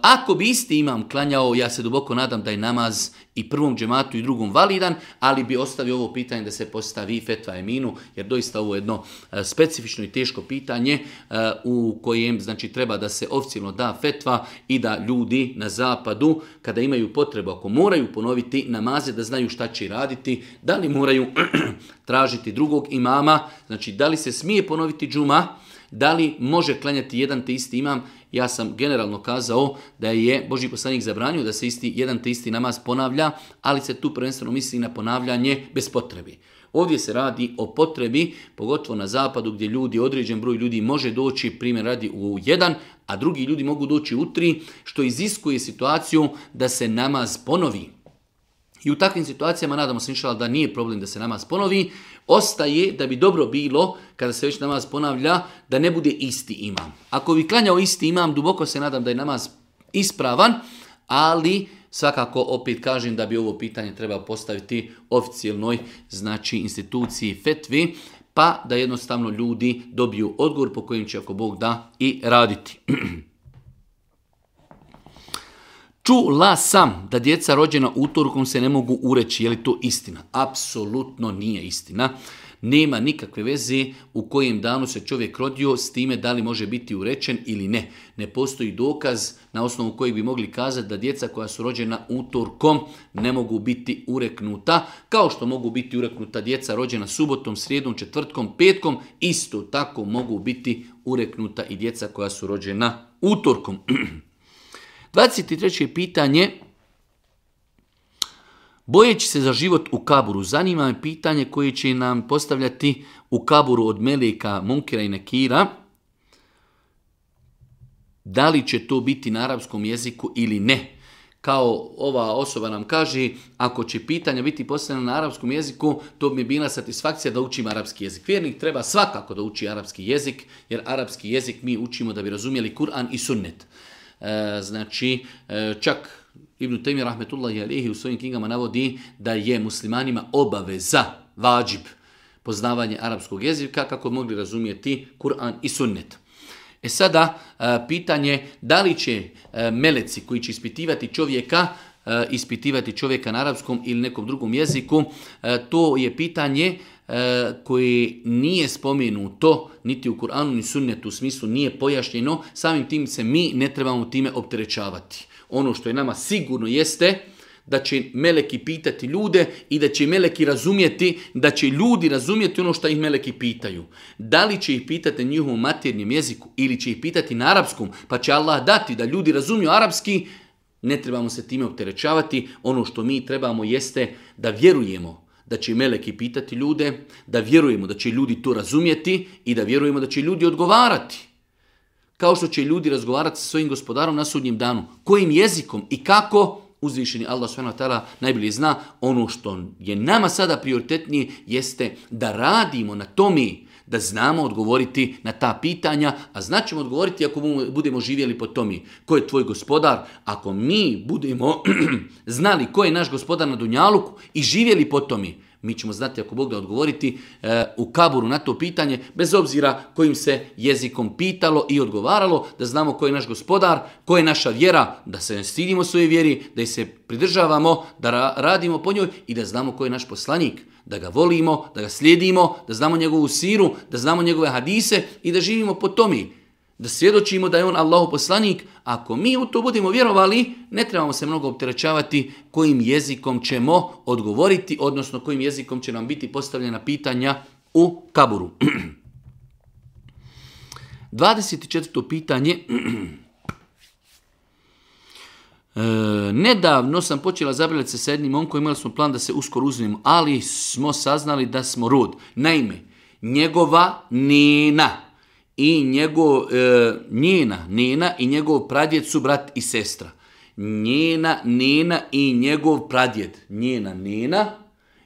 ako bi isti imam klanjao, ja se duboko nadam da je namaz i prvom džematu i drugom validan, ali bi ostavio ovo pitanje da se postavi fetva eminu, jer doista ovo je jedno eh, specifično i teško pitanje eh, u kojem znači treba da se oficijalno da fetva i da ljudi na zapadu, kada imaju potrebu, ako moraju ponoviti namaze, da znaju šta će raditi, da li moraju tražiti drugog imama, znači da li se smije ponoviti džuma, da li može klanjati jedan te isti imam, ja sam generalno kazao da je Boži poslanik zabranio da se isti, jedan te isti namaz ponavlja, ali se tu prvenstveno misli na ponavljanje bez potrebi. Ovdje se radi o potrebi, pogotovo na zapadu gdje ljudi, određen broj ljudi može doći, primjer radi u jedan, a drugi ljudi mogu doći u tri, što iziskuje situaciju da se namaz ponovi. I u takvim situacijama, nadamo se inšala da nije problem da se namaz ponovi, ostaje da bi dobro bilo, kada se već namaz ponavlja, da ne bude isti imam. Ako bi klanjao isti imam, duboko se nadam da je namaz ispravan, ali svakako opet kažem da bi ovo pitanje trebao postaviti oficijalnoj znači instituciji fetvi, pa da jednostavno ljudi dobiju odgovor po kojim će ako Bog da i raditi. Čula sam da djeca rođena utorkom se ne mogu ureći. Je li to istina? Apsolutno nije istina. Nema nikakve veze u kojem danu se čovjek rodio s time da li može biti urečen ili ne. Ne postoji dokaz na osnovu kojeg bi mogli kazati da djeca koja su rođena utorkom ne mogu biti ureknuta, kao što mogu biti ureknuta djeca rođena subotom, srijedom, četvrtkom, petkom, isto tako mogu biti ureknuta i djeca koja su rođena utorkom. 23. pitanje. Bojeći se za život u kaburu, zanima me pitanje koje će nam postavljati u kaburu od Melika, Munkira i Nekira. Da li će to biti na arapskom jeziku ili ne? Kao ova osoba nam kaže, ako će pitanja biti postavljena na arapskom jeziku, to bi bila satisfakcija da učim arapski jezik. Vjernik treba svakako da uči arapski jezik, jer arapski jezik mi učimo da bi razumjeli Kur'an i sunnet. E, znači, e, čak Ibn Taymi Rahmetullah Alihi u svojim knjigama navodi da je muslimanima obaveza, vađib, poznavanje arapskog jezika kako mogli razumjeti Kur'an i sunnet. E sada, e, pitanje da li će meleci koji će ispitivati čovjeka ispitivati čovjeka na arapskom ili nekom drugom jeziku, to je pitanje E, koji nije spomenuto niti u Kur'anu ni sunnetu u smislu nije pojašnjeno, samim tim se mi ne trebamo time opterećavati. Ono što je nama sigurno jeste da će meleki pitati ljude i da će meleki razumjeti, da će ljudi razumjeti ono što ih meleki pitaju. Da li će ih pitati na njihovom maternjem jeziku ili će ih pitati na arapskom, pa će Allah dati da ljudi razumiju arapski, ne trebamo se time opterećavati. Ono što mi trebamo jeste da vjerujemo da će meleki pitati ljude, da vjerujemo da će ljudi to razumjeti i da vjerujemo da će ljudi odgovarati. Kao što će ljudi razgovarati sa svojim gospodarom na sudnjem danu. Kojim jezikom i kako uzvišeni Allah s.w.t. najbolje zna ono što je nama sada prioritetnije jeste da radimo na tome da znamo odgovoriti na ta pitanja, a znaćemo odgovoriti ako budemo živjeli po tomi. Ko je tvoj gospodar? Ako mi budemo znali ko je naš gospodar na Dunjaluku i živjeli po tomi, mi ćemo znati ako Bog da odgovoriti e, u kaburu na to pitanje, bez obzira kojim se jezikom pitalo i odgovaralo, da znamo ko je naš gospodar, ko je naša vjera, da se ne stidimo svoje vjeri, da se pridržavamo, da radimo po njoj i da znamo ko je naš poslanik, da ga volimo, da ga slijedimo, da znamo njegovu siru, da znamo njegove hadise i da živimo po tome da svjedočimo da je on Allahu poslanik, ako mi u to budemo vjerovali, ne trebamo se mnogo opterećavati kojim jezikom ćemo odgovoriti, odnosno kojim jezikom će nam biti postavljena pitanja u kaburu. 24. pitanje. E, nedavno sam počela zabavljati se sa jednim onkom, imali smo plan da se uskoro uzmemo, ali smo saznali da smo rod. Naime, njegova nina, i njegov, e, njena, njena i njegov pradjed su brat i sestra. Njena, njena i njegov pradjed. Njena, njena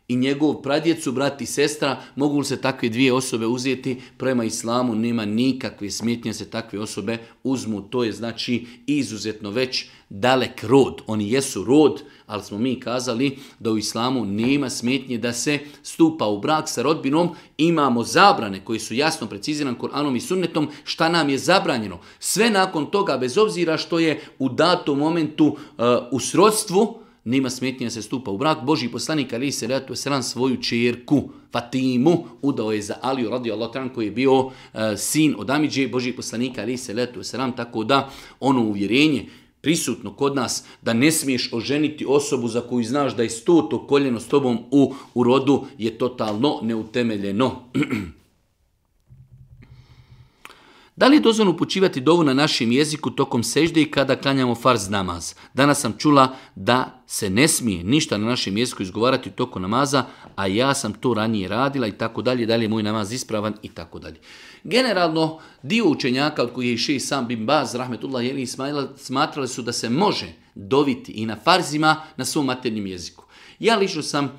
i njegov pradjecu, brat i sestra, mogu li se takve dvije osobe uzeti prema islamu, nema nikakve smetnje se takve osobe uzmu. To je znači izuzetno već dalek rod. Oni jesu rod, ali smo mi kazali da u islamu nema smetnje da se stupa u brak sa rodbinom. Imamo zabrane koje su jasno precizirane Koranom i sunnetom šta nam je zabranjeno. Sve nakon toga, bez obzira što je u datom momentu e, u srodstvu, nema smetnje da se stupa u brak. Boži poslanik Ali se ratu sram svoju čerku Fatimu udao je za Aliju radi Allah koji je bio e, sin od Amidže Boži poslanika Ali se ratu sram tako da ono uvjerenje prisutno kod nas da ne smiješ oženiti osobu za koju znaš da je stoto koljeno s tobom u, u rodu je totalno neutemeljeno. Da li je dozvan upućivati dovu na našem jeziku tokom sežde i kada klanjamo farz namaz? Danas sam čula da se ne smije ništa na našem jeziku izgovarati tokom namaza, a ja sam to ranije radila i tako dalje, da li je moj namaz ispravan i tako dalje. Generalno, dio učenjaka od kojih je še i sam Bin Baz, Rahmetullah Jeli Ismaila, smatrali su da se može doviti i na farzima na svom maternjem jeziku. Ja lično sam e,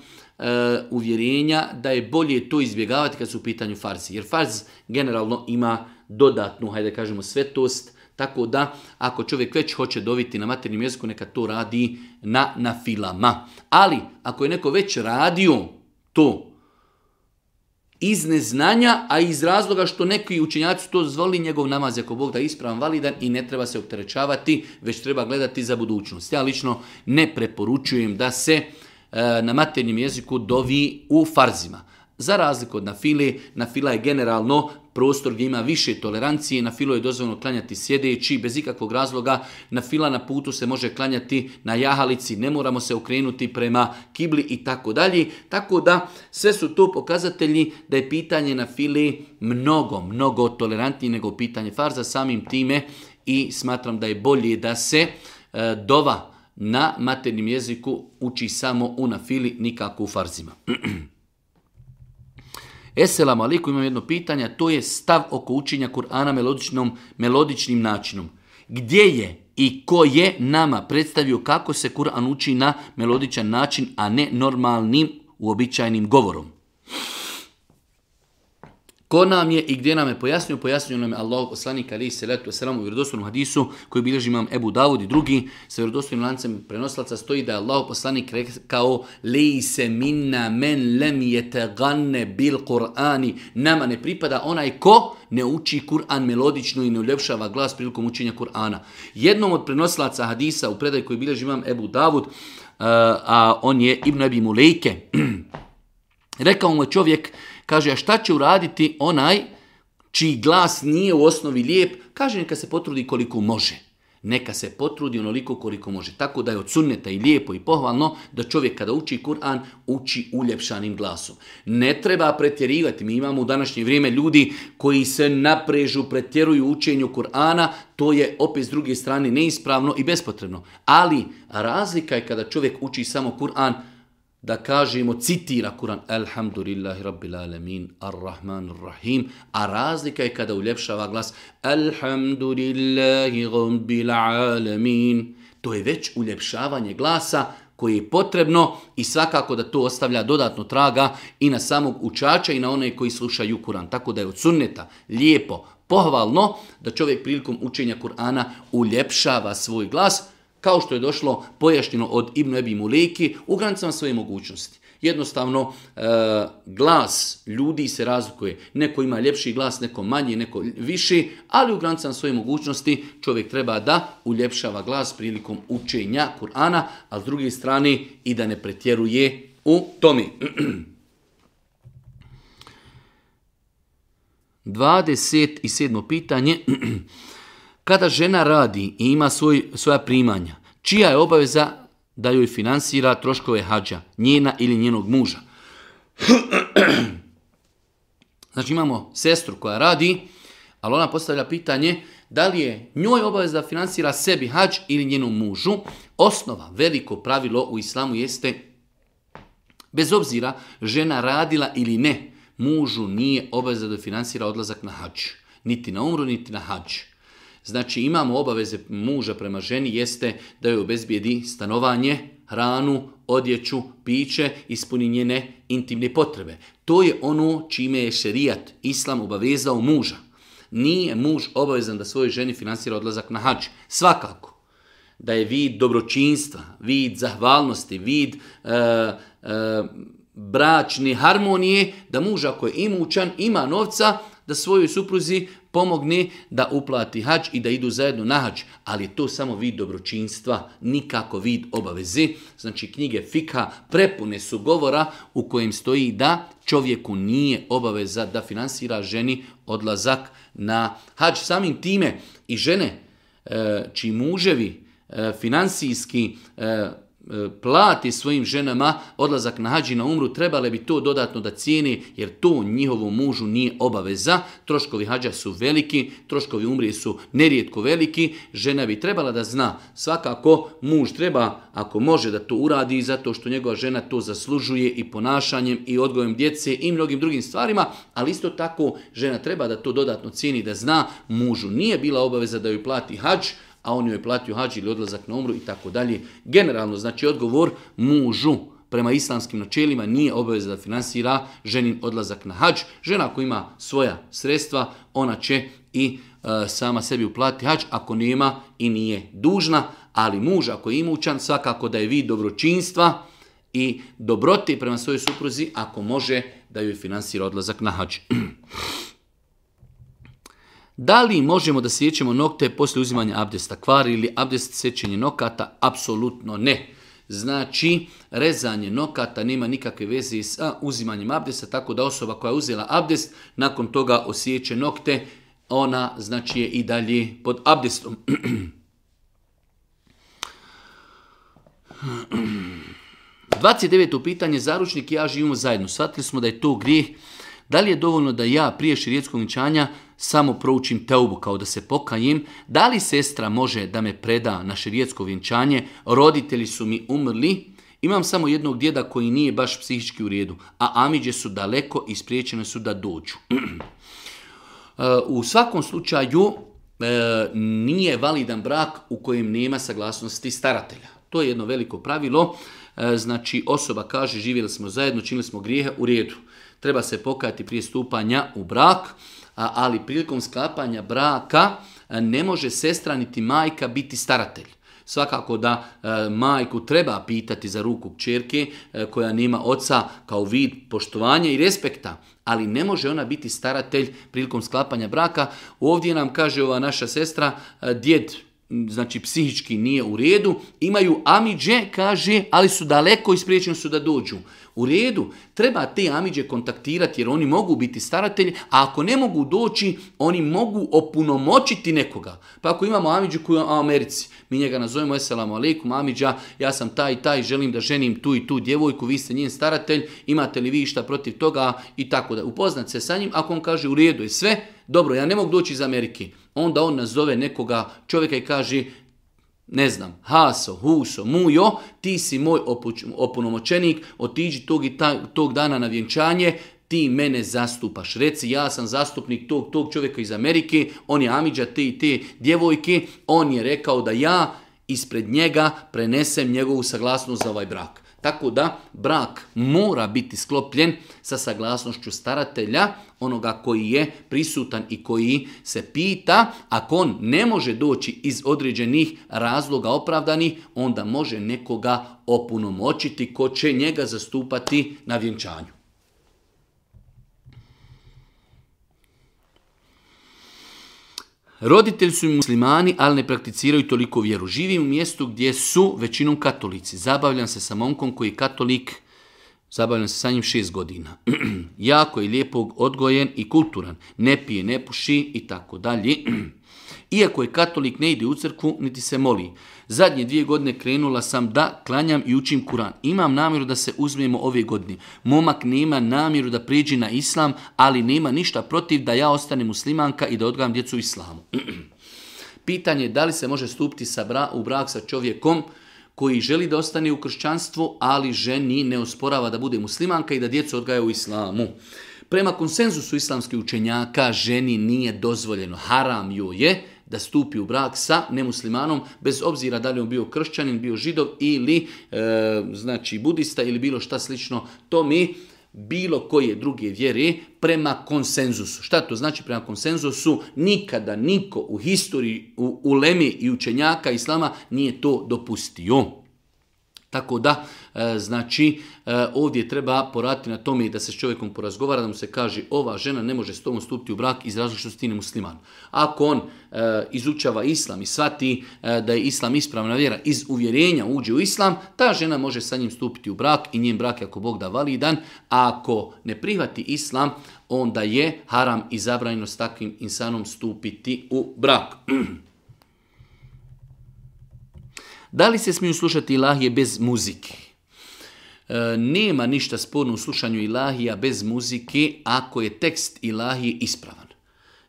uvjerenja da je bolje to izbjegavati kad su u pitanju farzi, jer farz generalno ima dodatnu, hajde kažemo, svetost, tako da ako čovjek već hoće doviti na maternjem jeziku, neka to radi na, na filama. Ali, ako je neko već radio to iz neznanja, a iz razloga što neki učenjaci to zvali njegov namaz ako Bog da je ispravan, validan i ne treba se opterećavati, već treba gledati za budućnost. Ja lično ne preporučujem da se e, na maternjem jeziku dovi u farzima. Za razliku od na fili, na fila je generalno prostor gdje ima više tolerancije, na filo je dozvoljeno klanjati sjedeći, bez ikakvog razloga, na fila na putu se može klanjati na jahalici, ne moramo se okrenuti prema kibli i tako dalje. Tako da sve su to pokazatelji da je pitanje na fili mnogo, mnogo tolerantnije nego pitanje farza samim time i smatram da je bolje da se e, dova na maternim jeziku uči samo u fili, nikako u farzima. Eselam aliku imam jedno pitanje, to je stav oko učenja Kur'ana melodičnom, melodičnim načinom. Gdje je i ko je nama predstavio kako se Kur'an uči na melodičan način, a ne normalnim uobičajnim govorom? Ko nam je i gdje nam je pojasnio? Pojasnio nam je Allah poslanik ali se letu selam u vjerodostojnom hadisu koji bilježi imam Ebu Davud i drugi sa vjerodostojnim lancem prenoslaca stoji da je Allah poslanik rekao Lej se minna men lem ganne bil Kur'ani. Nama ne pripada onaj ko ne uči Kur'an melodično i ne uljepšava glas prilikom učenja Kur'ana. Jednom od prenoslaca hadisa u predaj koji bilježi imam Ebu Davud, eh, a on je Ibn Abi Mulejke, rekao mu čovjek Kaže, a šta će uraditi onaj čiji glas nije u osnovi lijep? Kaže, neka se potrudi koliko može. Neka se potrudi onoliko koliko može. Tako da je od sunneta i lijepo i pohvalno da čovjek kada uči Kur'an, uči uljepšanim glasom. Ne treba pretjerivati. Mi imamo u današnje vrijeme ljudi koji se naprežu, pretjeruju učenju Kur'ana. To je opet s druge strane neispravno i bespotrebno. Ali razlika je kada čovjek uči samo Kur'an, da kažemo, citira Kuran, Alhamdulillahi Rabbil Alamin, Ar-Rahman, rahim a razlika je kada uljepšava glas, Alhamdulillahi Rabbil Alamin. To je već uljepšavanje glasa koje je potrebno i svakako da to ostavlja dodatno traga i na samog učača i na one koji slušaju Kuran. Tako da je od sunneta lijepo, pohvalno da čovjek prilikom učenja Kur'ana uljepšava svoj glas, kao što je došlo pojašnjeno od Ibn Ebi Muleki, u granicama svoje mogućnosti. Jednostavno, e, glas ljudi se razlikuje. Neko ima ljepši glas, neko manji, neko viši, ali u granicama svoje mogućnosti čovjek treba da uljepšava glas prilikom učenja Kur'ana, a s druge strane i da ne pretjeruje u tomi. 27. pitanje. Kada žena radi i ima svoj, svoja primanja, čija je obaveza da joj finansira troškove hađa, njena ili njenog muža? Znači imamo sestru koja radi, ali ona postavlja pitanje da li je njoj obaveza da financira sebi hađ ili njenom mužu. Osnova, veliko pravilo u islamu jeste, bez obzira žena radila ili ne, mužu nije obaveza da financira odlazak na hađ. Niti na umru, niti na hađ. Znači imamo obaveze muža prema ženi jeste da joj obezbijedi stanovanje, hranu, odjeću, piće, ispuni njene intimne potrebe. To je ono čime je šerijat, islam obavezao muža. Nije muž obavezan da svojoj ženi financira odlazak na hađ. Svakako da je vid dobročinstva, vid zahvalnosti, vid e, e, bračne harmonije, da muž ako je imućan, ima novca, da svojoj supruzi pomogne da uplati hač i da idu zajedno na hač, ali je to samo vid dobročinstva, nikako vid obaveze. Znači knjige Fika prepune su govora u kojem stoji da čovjeku nije obaveza da finansira ženi odlazak na hač. Samim time i žene e, čiji muževi e, finansijski e, E, plati svojim ženama odlazak na hađi na umru, trebale bi to dodatno da cijeni, jer to njihovom mužu nije obaveza. Troškovi hađa su veliki, troškovi umrije su nerijetko veliki. Žena bi trebala da zna, svakako muž treba, ako može, da to uradi, zato što njegova žena to zaslužuje i ponašanjem i odgojem djece i mnogim drugim stvarima, ali isto tako žena treba da to dodatno cijeni, da zna mužu. Nije bila obaveza da joj plati hađ, a on joj je platio hađi ili odlazak na umru i tako dalje. Generalno, znači odgovor mužu prema islamskim načelima nije obaveza da finansira ženin odlazak na hađ. Žena ako ima svoja sredstva, ona će i e, sama sebi uplati hađ, ako nema i nije dužna, ali muž ako je imućan, svakako da je vid dobročinstva i dobroti prema svojoj supruzi, ako može da joj finansira odlazak na hađ. Da li možemo da sjećemo nokte poslije uzimanja abdesta kvari ili abdest sjećenje nokata? Apsolutno ne. Znači, rezanje nokata nema nikakve veze sa uzimanjem abdesta, tako da osoba koja je uzela abdest, nakon toga osjeće nokte, ona znači je i dalje pod abdestom. 29. pitanje zaručnik i ja živimo zajedno Svatili smo da je to grijeh da li je dovoljno da ja prije širijetskog ničanja samo proučim teubu kao da se pokajim, da li sestra može da me preda na širijetsko vjenčanje, roditelji su mi umrli, imam samo jednog djeda koji nije baš psihički u redu, a amiđe su daleko i spriječene su da dođu. Uh, u svakom slučaju uh, nije validan brak u kojem nema saglasnosti staratelja. To je jedno veliko pravilo. Uh, znači osoba kaže živjeli smo zajedno, činili smo grijehe u redu. Treba se pokajati prije stupanja u brak ali prilikom sklapanja braka e, ne može sestra niti majka biti staratelj. Svakako da e, majku treba pitati za ruku čerke e, koja nema oca kao vid poštovanja i respekta, ali ne može ona biti staratelj prilikom sklapanja braka. Ovdje nam kaže ova naša sestra, e, djed znači psihički nije u redu, imaju Amiđe, kaže, ali su daleko i spriječeni su da dođu. U redu, treba te Amiđe kontaktirati jer oni mogu biti staratelji, a ako ne mogu doći, oni mogu opunomoćiti nekoga. Pa ako imamo amidžu koji u Americi, mi njega nazovemo Esalamu alaikum, Amiđa, ja sam taj i taj, želim da ženim tu i tu djevojku, vi ste njen staratelj, imate li vi šta protiv toga i tako da. Upoznat se sa njim, ako on kaže u redu je sve, dobro, ja ne mogu doći iz Amerike onda on nazove nekoga čovjeka i kaže ne znam, Haso, Huso, Mujo, ti si moj opunomoćenik, otiđi tog, i tog dana na vjenčanje, ti mene zastupaš. Reci, ja sam zastupnik tog, tog čovjeka iz Amerike, on je Amidža, ti i te djevojke, on je rekao da ja ispred njega prenesem njegovu saglasnost za ovaj brak. Tako da brak mora biti sklopljen sa saglasnošću staratelja, onoga koji je prisutan i koji se pita. Ako on ne može doći iz određenih razloga opravdanih, onda može nekoga opunomoćiti ko će njega zastupati na vjenčanju. Roditelji su muslimani, ali ne prakticiraju toliko vjeru. Živim u mjestu gdje su većinom katolici. Zabavljam se sa momkom koji je katolik, zabavljam se sa njim šest godina. jako je lijepo odgojen i kulturan. Ne pije, ne puši i tako dalje. iako je katolik ne ide u crkvu niti se moli. Zadnje dvije godine krenula sam da klanjam i učim Kuran. Imam namjeru da se uzmemo ove godine. Momak nema namjeru da priđi na islam, ali nema ništa protiv da ja ostanem muslimanka i da odgajam djecu islamu. Pitanje je da li se može stupiti sa bra, u brak sa čovjekom koji želi da ostane u kršćanstvu, ali ženi ne osporava da bude muslimanka i da djecu odgaja u islamu. Prema konsenzusu islamskih učenjaka ženi nije dozvoljeno, haram joj je, da stupi u brak sa nemuslimanom, bez obzira da li on bio kršćanin, bio židov ili e, znači budista ili bilo šta slično to mi bilo koje druge vjere prema konsenzusu. Šta to znači prema konsenzusu? Nikada niko u historiji u, u Lemi i učenjaka Islama nije to dopustio. Tako da, E, znači, e, ovdje treba porati na tome da se s čovjekom porazgovara, da mu se kaže ova žena ne može s tobom stupiti u brak iz razloga što musliman. Ako on e, izučava islam i shvati da je islam ispravna vjera, iz uvjerenja uđe u islam, ta žena može sa njim stupiti u brak i njen brak je ako Bog da validan, a ako ne prihvati islam, onda je haram i zabranjeno s takvim insanom stupiti u brak. Da li se smiju slušati lahje bez muzike? E, nema ništa sporno u slušanju ilahija bez muzike ako je tekst ilahije ispravan.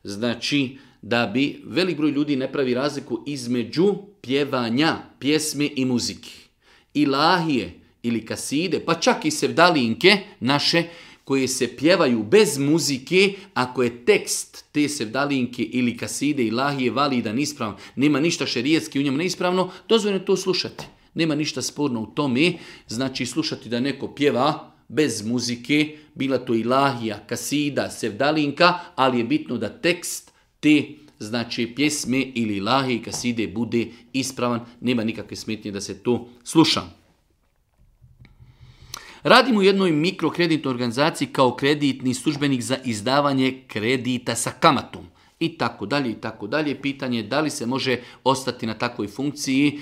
Znači, da bi velik broj ljudi ne pravi razliku između pjevanja, pjesme i muzike. Ilahije ili kaside, pa čak i sevdalinke naše, koje se pjevaju bez muzike, ako je tekst te sevdalinke ili kaside ilahije validan ispravan, nema ništa šerijetski u njemu neispravno, dozvoljeno to slušati. Nema ništa sporno u tome, znači slušati da neko pjeva bez muzike, bila to ilahija, kasida, sevdalinka, ali je bitno da tekst te znači pjesme ili lahi i kaside bude ispravan, nema nikakve smetnje da se to sluša. Radim u jednoj mikrokreditnoj organizaciji kao kreditni službenik za izdavanje kredita sa kamatom i tako dalje i tako dalje. Pitanje da li se može ostati na takvoj funkciji, e,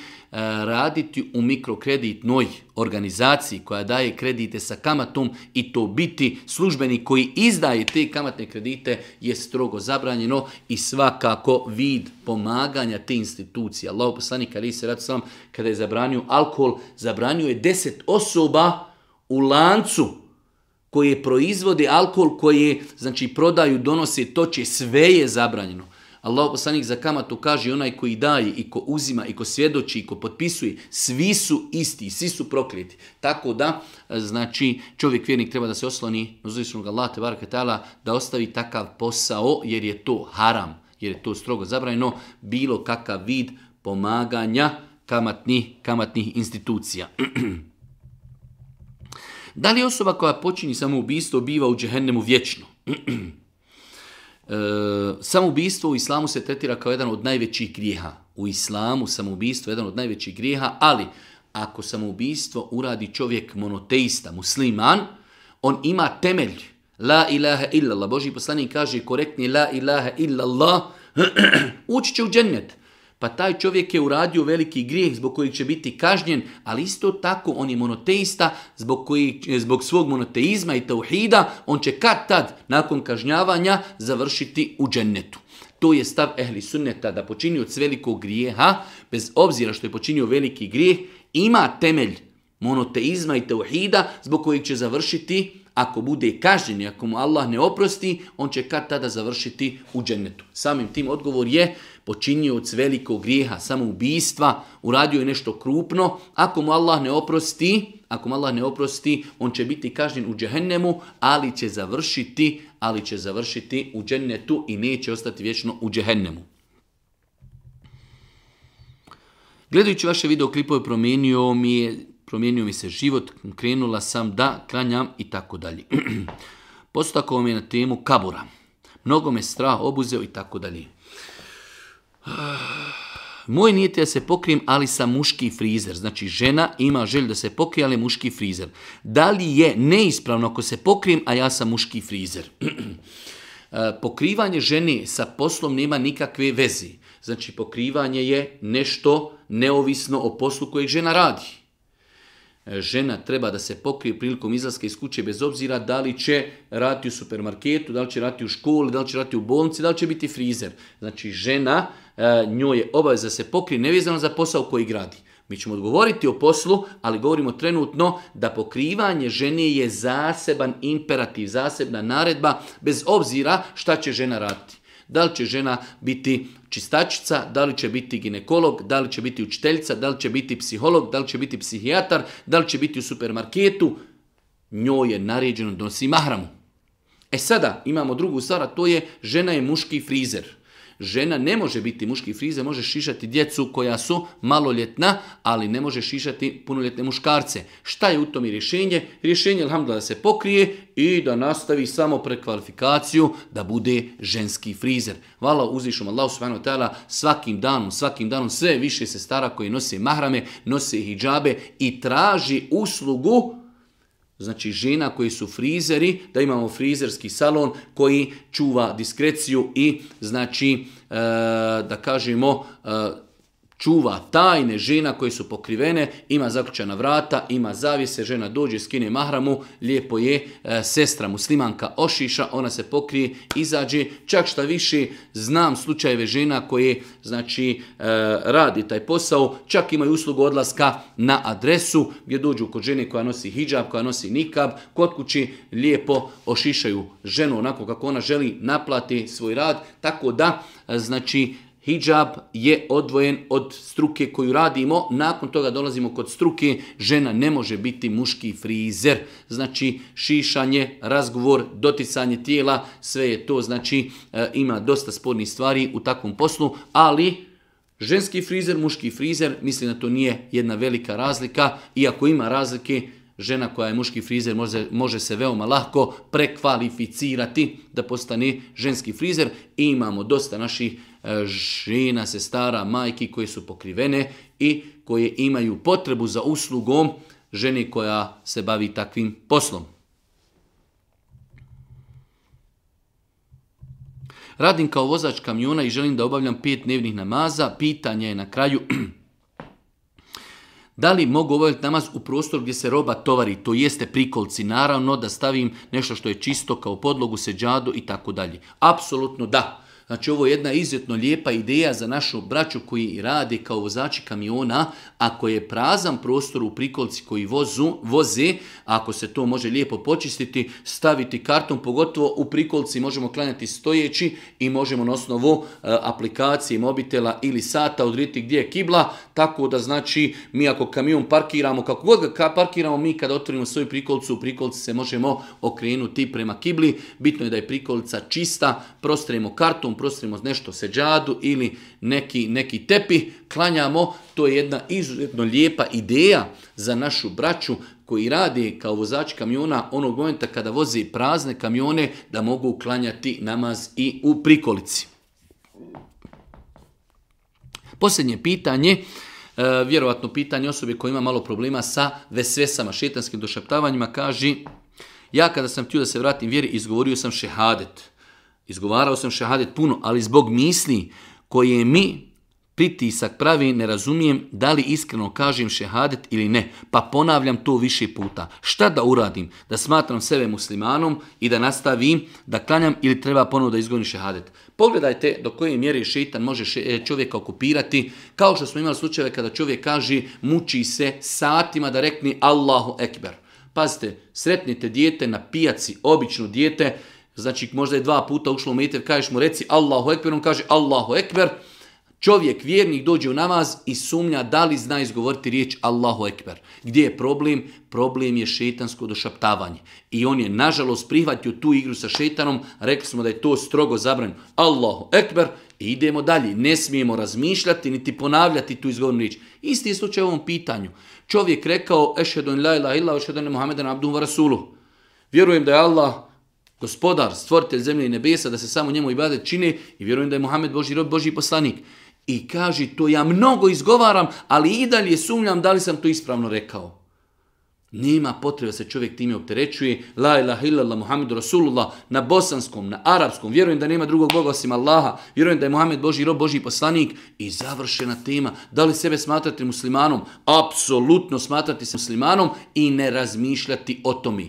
raditi u mikrokreditnoj organizaciji koja daje kredite sa kamatom i to biti službenik koji izdaje te kamatne kredite je strogo zabranjeno i svakako vid pomaganja te institucije. Allah se sam kada je zabranio alkohol, zabranio je deset osoba u lancu koje proizvode alkohol, koje znači prodaju, donose, toče, sve je zabranjeno. Allah poslanik za kamatu kaže onaj koji daje i ko uzima i ko svjedoči i ko potpisuje, svi su isti, svi su prokleti. Tako da, znači, čovjek vjernik treba da se osloni na uzvišnog Allah, da ostavi takav posao jer je to haram, jer je to strogo zabranjeno, bilo kakav vid pomaganja kamatnih institucija. Da li osoba koja počini samoubistvo biva u džehennemu vječno? E, samoubistvo u islamu se tretira kao jedan od najvećih grijeha. U islamu samoubistvo je jedan od najvećih grijeha, ali ako samoubistvo uradi čovjek monoteista, musliman, on ima temelj. La ilaha illallah. Boži poslanik kaže korektni la ilaha illallah. Ući će u džennet pa taj čovjek je uradio veliki grijeh zbog kojeg će biti kažnjen, ali isto tako on je monoteista zbog, koji, zbog svog monoteizma i tauhida, on će kad tad nakon kažnjavanja završiti u džennetu. To je stav ehli sunneta da od velikog grijeha, bez obzira što je počinio veliki grijeh, ima temelj monoteizma i tauhida zbog kojeg će završiti ako bude kažnjen i ako mu Allah ne oprosti, on će kad tada završiti u džennetu. Samim tim odgovor je od velikog grijeha, samoubistva, uradio je nešto krupno, ako mu Allah ne oprosti, ako mu Allah ne oprosti, on će biti kažnjen u džehennemu, ali će završiti, ali će završiti u džennetu i neće ostati vječno u džehennemu. Gledajući vaše videoklipove promijenio mi je promijenio mi se život, krenula sam da klanjam i tako dalje. Postakao mi je na temu kabura. Mnogo me strah obuzeo i tako dalje. Moj nijet da se pokrijem, ali sam muški frizer. Znači, žena ima želju da se pokrije, ali muški frizer. Da li je neispravno ako se pokrijem, a ja sam muški frizer? Eh, pokrivanje žene sa poslom nema nikakve veze. Znači, pokrivanje je nešto neovisno o poslu kojeg žena radi žena treba da se pokrije prilikom izlaska iz kuće bez obzira da li će rati u supermarketu, da li će raditi u školi, da li će rati u bolnici, da li će biti frizer. Znači žena, e, njoj je obaveza da se pokrije nevezano za posao koji gradi. Mi ćemo odgovoriti o poslu, ali govorimo trenutno da pokrivanje žene je zaseban imperativ, zasebna naredba, bez obzira šta će žena rati. Da li će žena biti čistačica, da li će biti ginekolog, da li će biti učiteljica, da li će biti psiholog, da li će biti psihijatar, da li će biti u supermarketu, njoj je naređeno da nosi mahramu. E sada imamo drugu stvar, a to je žena je muški frizer. Žena ne može biti muški frizer, može šišati djecu koja su maloljetna, ali ne može šišati punoljetne muškarce. Šta je u tom i rješenje? Rješenje, alhamdulillah, da se pokrije i da nastavi samo prekvalifikaciju da bude ženski frizer. Hvala uzvišom Allah subhanahu ta'ala svakim danom, svakim danom sve više se stara koji nose mahrame, nose hijabe i traži uslugu znači žena koji su frizeri, da imamo frizerski salon koji čuva diskreciju i znači e, da kažemo e, čuva tajne žena koje su pokrivene, ima zaključana vrata, ima zavise, žena dođe, skine mahramu, lijepo je, e, sestra muslimanka ošiša, ona se pokrije, izađe, čak šta više, znam slučajeve žena koje, znači, e, radi taj posao, čak imaju uslugu odlaska na adresu, gdje dođu kod žene koja nosi hijab, koja nosi nikab, kod kući lijepo ošišaju ženu onako kako ona želi, naplati svoj rad, tako da, e, znači, hijab je odvojen od struke koju radimo. Nakon toga dolazimo kod struke. Žena ne može biti muški frizer. Znači šišanje, razgovor, doticanje tijela, sve je to. Znači e, ima dosta spornih stvari u takvom poslu, ali ženski frizer, muški frizer, mislim da to nije jedna velika razlika. Iako ima razlike, žena koja je muški frizer može, može se veoma lako prekvalificirati da postane ženski frizer. I imamo dosta naših E, žena, sestara, majki koje su pokrivene i koje imaju potrebu za uslugom ženi koja se bavi takvim poslom. Radim kao vozač kamiona i želim da obavljam pet dnevnih namaza. Pitanje je na kraju da li mogu obaviti namaz u prostor gdje se roba tovari, to jeste prikolci, naravno da stavim nešto što je čisto kao podlogu, seđadu i tako dalje. Apsolutno da. Znači ovo je jedna izuzetno lijepa ideja za našu braću koji rade kao vozači kamiona. Ako je prazan prostor u prikolci koji vozu, voze, ako se to može lijepo počistiti, staviti karton, pogotovo u prikolci možemo klanjati stojeći i možemo na osnovu e, aplikacije mobitela ili sata odrediti gdje je kibla, tako da znači mi ako kamion parkiramo, kako god ga parkiramo, mi kada otvorimo svoju prikolcu u prikolci se možemo okrenuti prema kibli. Bitno je da je prikolica čista, prostrijemo karton, jednom nešto seđadu ili neki, neki tepi, klanjamo. To je jedna izuzetno lijepa ideja za našu braću koji radi kao vozač kamiona onog momenta kada vozi prazne kamione da mogu klanjati namaz i u prikolici. Posljednje pitanje, e, vjerovatno pitanje osobe koja ima malo problema sa vesvesama, šetanskim došaptavanjima, kaže ja kada sam htio da se vratim vjeri, izgovorio sam šehadet. Izgovarao sam šehadet puno, ali zbog misli koje mi pritisak pravi, ne razumijem da li iskreno kažem šehadet ili ne, pa ponavljam to više puta. Šta da uradim? Da smatram sebe muslimanom i da nastavim, da klanjam ili treba ponovo da izgonim šehadet. Pogledajte do koje mjere šeitan može e, čovjeka okupirati, kao što smo imali slučajeve kada čovjek kaže muči se satima da rekni Allahu Ekber. Pazite, sretnite dijete na pijaci, obično dijete, znači možda je dva puta ušlo u metev, kažeš mu reci Allahu Ekber, on kaže Allahu Ekber, čovjek vjernik dođe u namaz i sumnja da li zna izgovoriti riječ Allahu Ekber. Gdje je problem? Problem je šetansko došaptavanje. I on je nažalost prihvatio tu igru sa šetanom, rekli smo da je to strogo zabranjeno. Allahu Ekber, i idemo dalje. Ne smijemo razmišljati niti ponavljati tu izgovornu riječ. Isti je slučaj u ovom pitanju. Čovjek rekao, ešhedun la ilaha illa, Muhammedan Muhammeden abdun Vjerujem da je Allah gospodar, stvoritelj zemlje i nebesa, da se samo njemu bade čine, i vjerujem da je Muhammed Boži rob, Boži poslanik. I kaži, to ja mnogo izgovaram, ali i dalje sumnjam da li sam to ispravno rekao. Nema potrebe se čovjek time opterećuje. La ilaha illallah Muhammedu Rasulullah na bosanskom, na arapskom. Vjerujem da nema drugog Boga osim Allaha. Vjerujem da je Muhammed Boži rob, Boži poslanik. I završena tema. Da li sebe smatrati muslimanom? Apsolutno smatrati se muslimanom i ne razmišljati o tome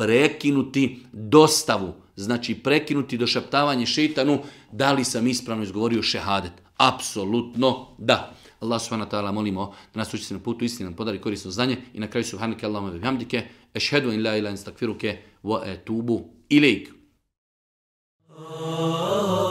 prekinuti dostavu, znači prekinuti došaptavanje šeitanu, da li sam ispravno izgovorio šehadet? Apsolutno da. Allah subhanahu wa ta'ala molimo da nas uči na putu istine, podari korisno znanje i na kraju subhanike Allahumma bihamdike, ešhedu in la ilaha instakfiruke wa etubu oh.